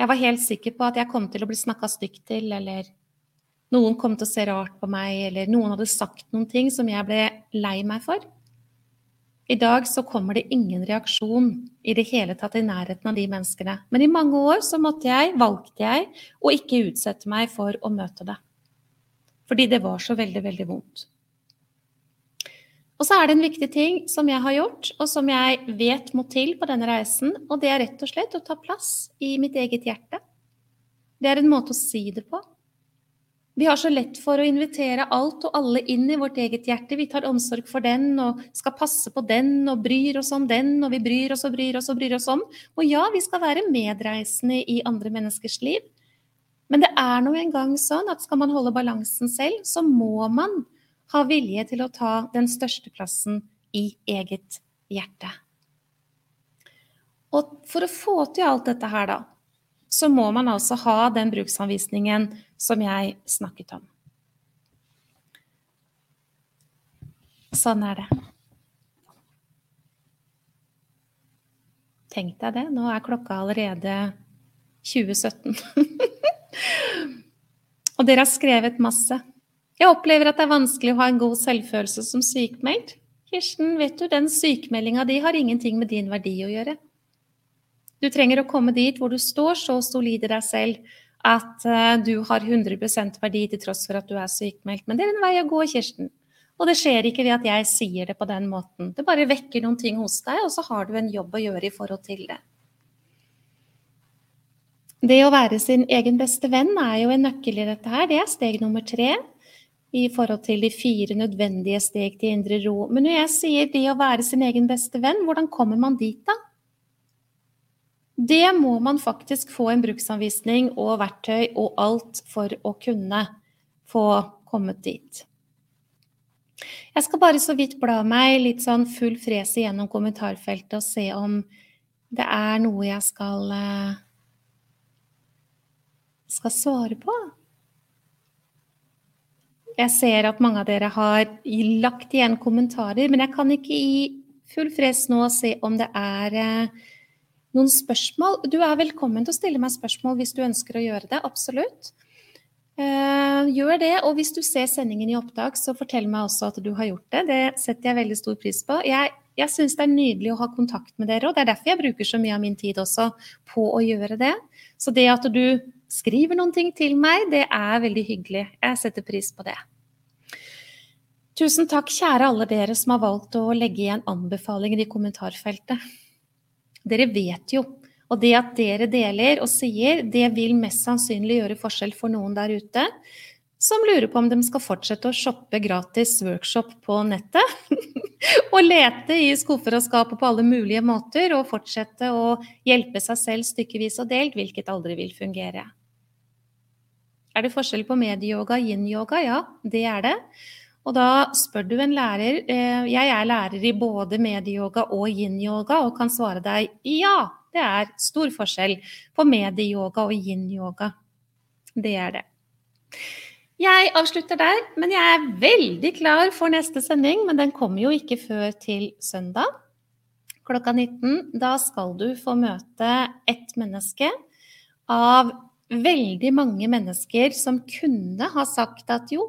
Jeg var helt sikker på at jeg kom til å bli snakka stygt til, eller noen kom til å se rart på meg, eller noen hadde sagt noen ting som jeg ble lei meg for. I dag så kommer det ingen reaksjon i det hele tatt i nærheten av de menneskene. Men i mange år så måtte jeg, valgte jeg å ikke utsette meg for å møte det. Fordi det var så veldig, veldig vondt. Og så er det en viktig ting som jeg har gjort, og som jeg vet må til på denne reisen, og det er rett og slett å ta plass i mitt eget hjerte. Det er en måte å si det på. Vi har så lett for å invitere alt og alle inn i vårt eget hjerte. Vi tar omsorg for den og skal passe på den og bryr oss om den, og vi bryr oss og bryr oss og bryr oss om. Og ja, vi skal være medreisende i andre menneskers liv. Men det er nå engang sånn at skal man holde balansen selv, så må man ha vilje til å ta den største plassen i eget hjerte. Og for å få til alt dette her, da, så må man altså ha den bruksanvisningen som jeg snakket om. Sånn er det. Tenk deg det, nå er klokka allerede 2017. Og dere har skrevet masse. Jeg opplever at det er vanskelig å ha en god selvfølelse som sykmeldt. Kirsten, vet du, den sykmeldinga di har ingenting med din verdi å gjøre. Du trenger å komme dit hvor du står så solid i deg selv at uh, du har 100% verdi til tross for at du er sykmeldt. Men det er en vei å gå, Kirsten. Og det skjer ikke ved at jeg sier det på den måten. Det bare vekker noen ting hos deg, og så har du en jobb å gjøre i forhold til det. Det å være sin egen beste venn er jo en nøkkel i dette her. Det er steg nummer tre i forhold til de fire nødvendige steg til indre ro. Men når jeg sier det å være sin egen beste venn, hvordan kommer man dit da? Det må man faktisk få en bruksanvisning og verktøy og alt for å kunne få kommet dit. Jeg skal bare så vidt bla meg litt sånn full fres igjennom kommentarfeltet og se om det er noe jeg skal, eh, skal svare på. Jeg ser at mange av dere har lagt igjen kommentarer, men jeg kan ikke i full fres nå se om det er eh, noen spørsmål. Du er velkommen til å stille meg spørsmål hvis du ønsker å gjøre det. Absolutt. Uh, gjør det, og hvis du ser sendingen i opptak, så fortell meg også at du har gjort det. Det setter jeg veldig stor pris på. Jeg, jeg syns det er nydelig å ha kontakt med dere, og det er derfor jeg bruker så mye av min tid også på å gjøre det. Så det at du skriver noen ting til meg, det er veldig hyggelig. Jeg setter pris på det. Tusen takk, kjære alle dere som har valgt å legge igjen anbefalinger i kommentarfeltet. Dere vet jo og det at dere deler og sier, det vil mest sannsynlig gjøre forskjell for noen der ute som lurer på om de skal fortsette å shoppe gratis workshop på nettet. og lete i skuffer og skap på alle mulige måter, og fortsette å hjelpe seg selv stykkevis og delt, hvilket aldri vil fungere. Er det forskjell på medieyoga og yin-yoga? Ja, det er det. Og da spør du en lærer eh, Jeg er lærer i både medieyoga og yin-yoga og kan svare deg ja, det er stor forskjell på medieyoga og yin-yoga. Det er det. Jeg avslutter der, men jeg er veldig klar for neste sending. Men den kommer jo ikke før til søndag klokka 19. Da skal du få møte ett menneske av veldig mange mennesker som kunne ha sagt at jo,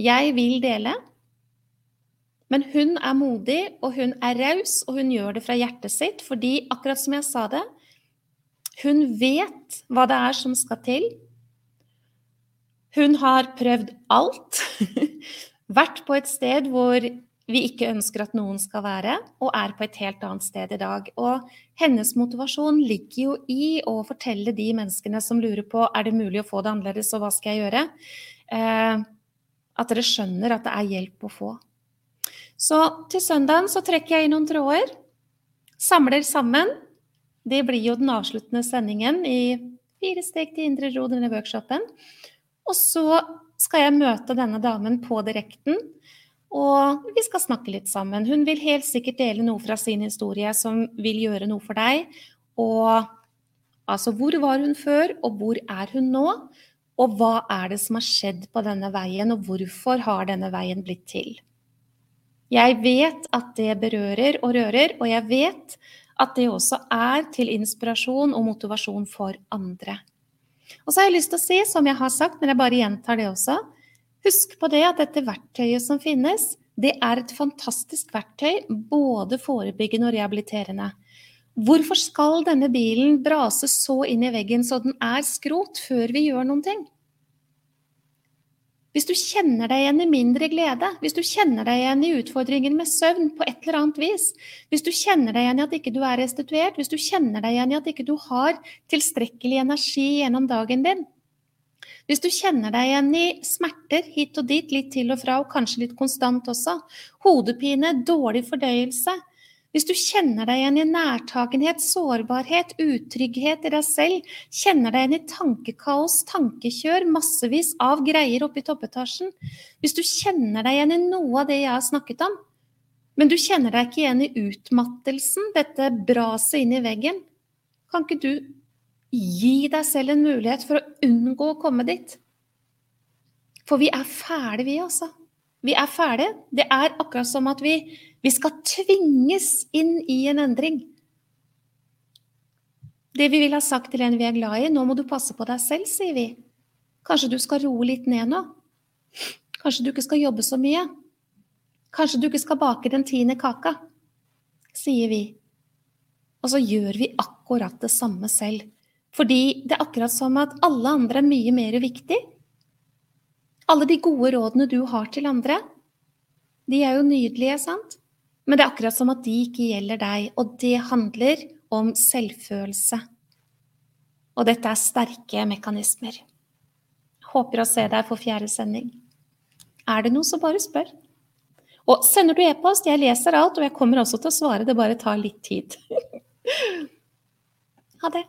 jeg vil dele. Men hun er modig, og hun er raus, og hun gjør det fra hjertet sitt. Fordi, akkurat som jeg sa det, hun vet hva det er som skal til. Hun har prøvd alt. Vært på et sted hvor vi ikke ønsker at noen skal være, og er på et helt annet sted i dag. Og hennes motivasjon ligger jo i å fortelle de menneskene som lurer på er det mulig å få det annerledes, og hva skal jeg gjøre, eh, at dere skjønner at det er hjelp å få. Så til søndagen så trekker jeg inn noen tråder. Samler sammen. Det blir jo den avsluttende sendingen i Fire steg til indre ro, denne workshopen. Og så skal jeg møte denne damen på direkten, og vi skal snakke litt sammen. Hun vil helt sikkert dele noe fra sin historie som vil gjøre noe for deg. Og altså, hvor var hun før, og hvor er hun nå? Og hva er det som har skjedd på denne veien, og hvorfor har denne veien blitt til? Jeg vet at det berører og rører, og jeg vet at det også er til inspirasjon og motivasjon for andre. Og så har jeg lyst til å si, som jeg har sagt, men jeg bare gjentar det også, husk på det at dette verktøyet som finnes, det er et fantastisk verktøy, både forebyggende og rehabiliterende. Hvorfor skal denne bilen brase så inn i veggen så den er skrot, før vi gjør noen ting? Hvis du kjenner deg igjen i mindre glede, hvis du kjenner deg igjen i utfordringen med søvn på et eller annet vis, hvis du kjenner deg igjen i at ikke du er restituert, hvis du kjenner deg igjen i at ikke du har tilstrekkelig energi gjennom dagen din, hvis du kjenner deg igjen i smerter hit og dit, litt til og fra, og kanskje litt konstant også, hodepine, dårlig fordøyelse, hvis du kjenner deg igjen i nærtagenhet, sårbarhet, utrygghet i deg selv, kjenner deg igjen i tankekaos, tankekjør, massevis av greier oppe i toppetasjen, hvis du kjenner deg igjen i noe av det jeg har snakket om, men du kjenner deg ikke igjen i utmattelsen, dette braset inn i veggen, kan ikke du gi deg selv en mulighet for å unngå å komme dit? For vi er ferdige, vi, altså. Vi er ferdige. Det er akkurat som at vi vi skal tvinges inn i en endring. Det vi vil ha sagt til en vi er glad i, nå må du passe på deg selv, sier vi. Kanskje du skal roe litt ned nå? Kanskje du ikke skal jobbe så mye? Kanskje du ikke skal bake den tiende kaka? Sier vi. Og så gjør vi akkurat det samme selv. Fordi det er akkurat som at alle andre er mye mer viktig. Alle de gode rådene du har til andre, de er jo nydelige, sant? Men det er akkurat som at de ikke gjelder deg, og det handler om selvfølelse. Og dette er sterke mekanismer. Håper å se deg for fjerde sending. Er det noe, så bare spør. Og sender du e-post, jeg leser alt, og jeg kommer også til å svare, det bare tar litt tid. ha det.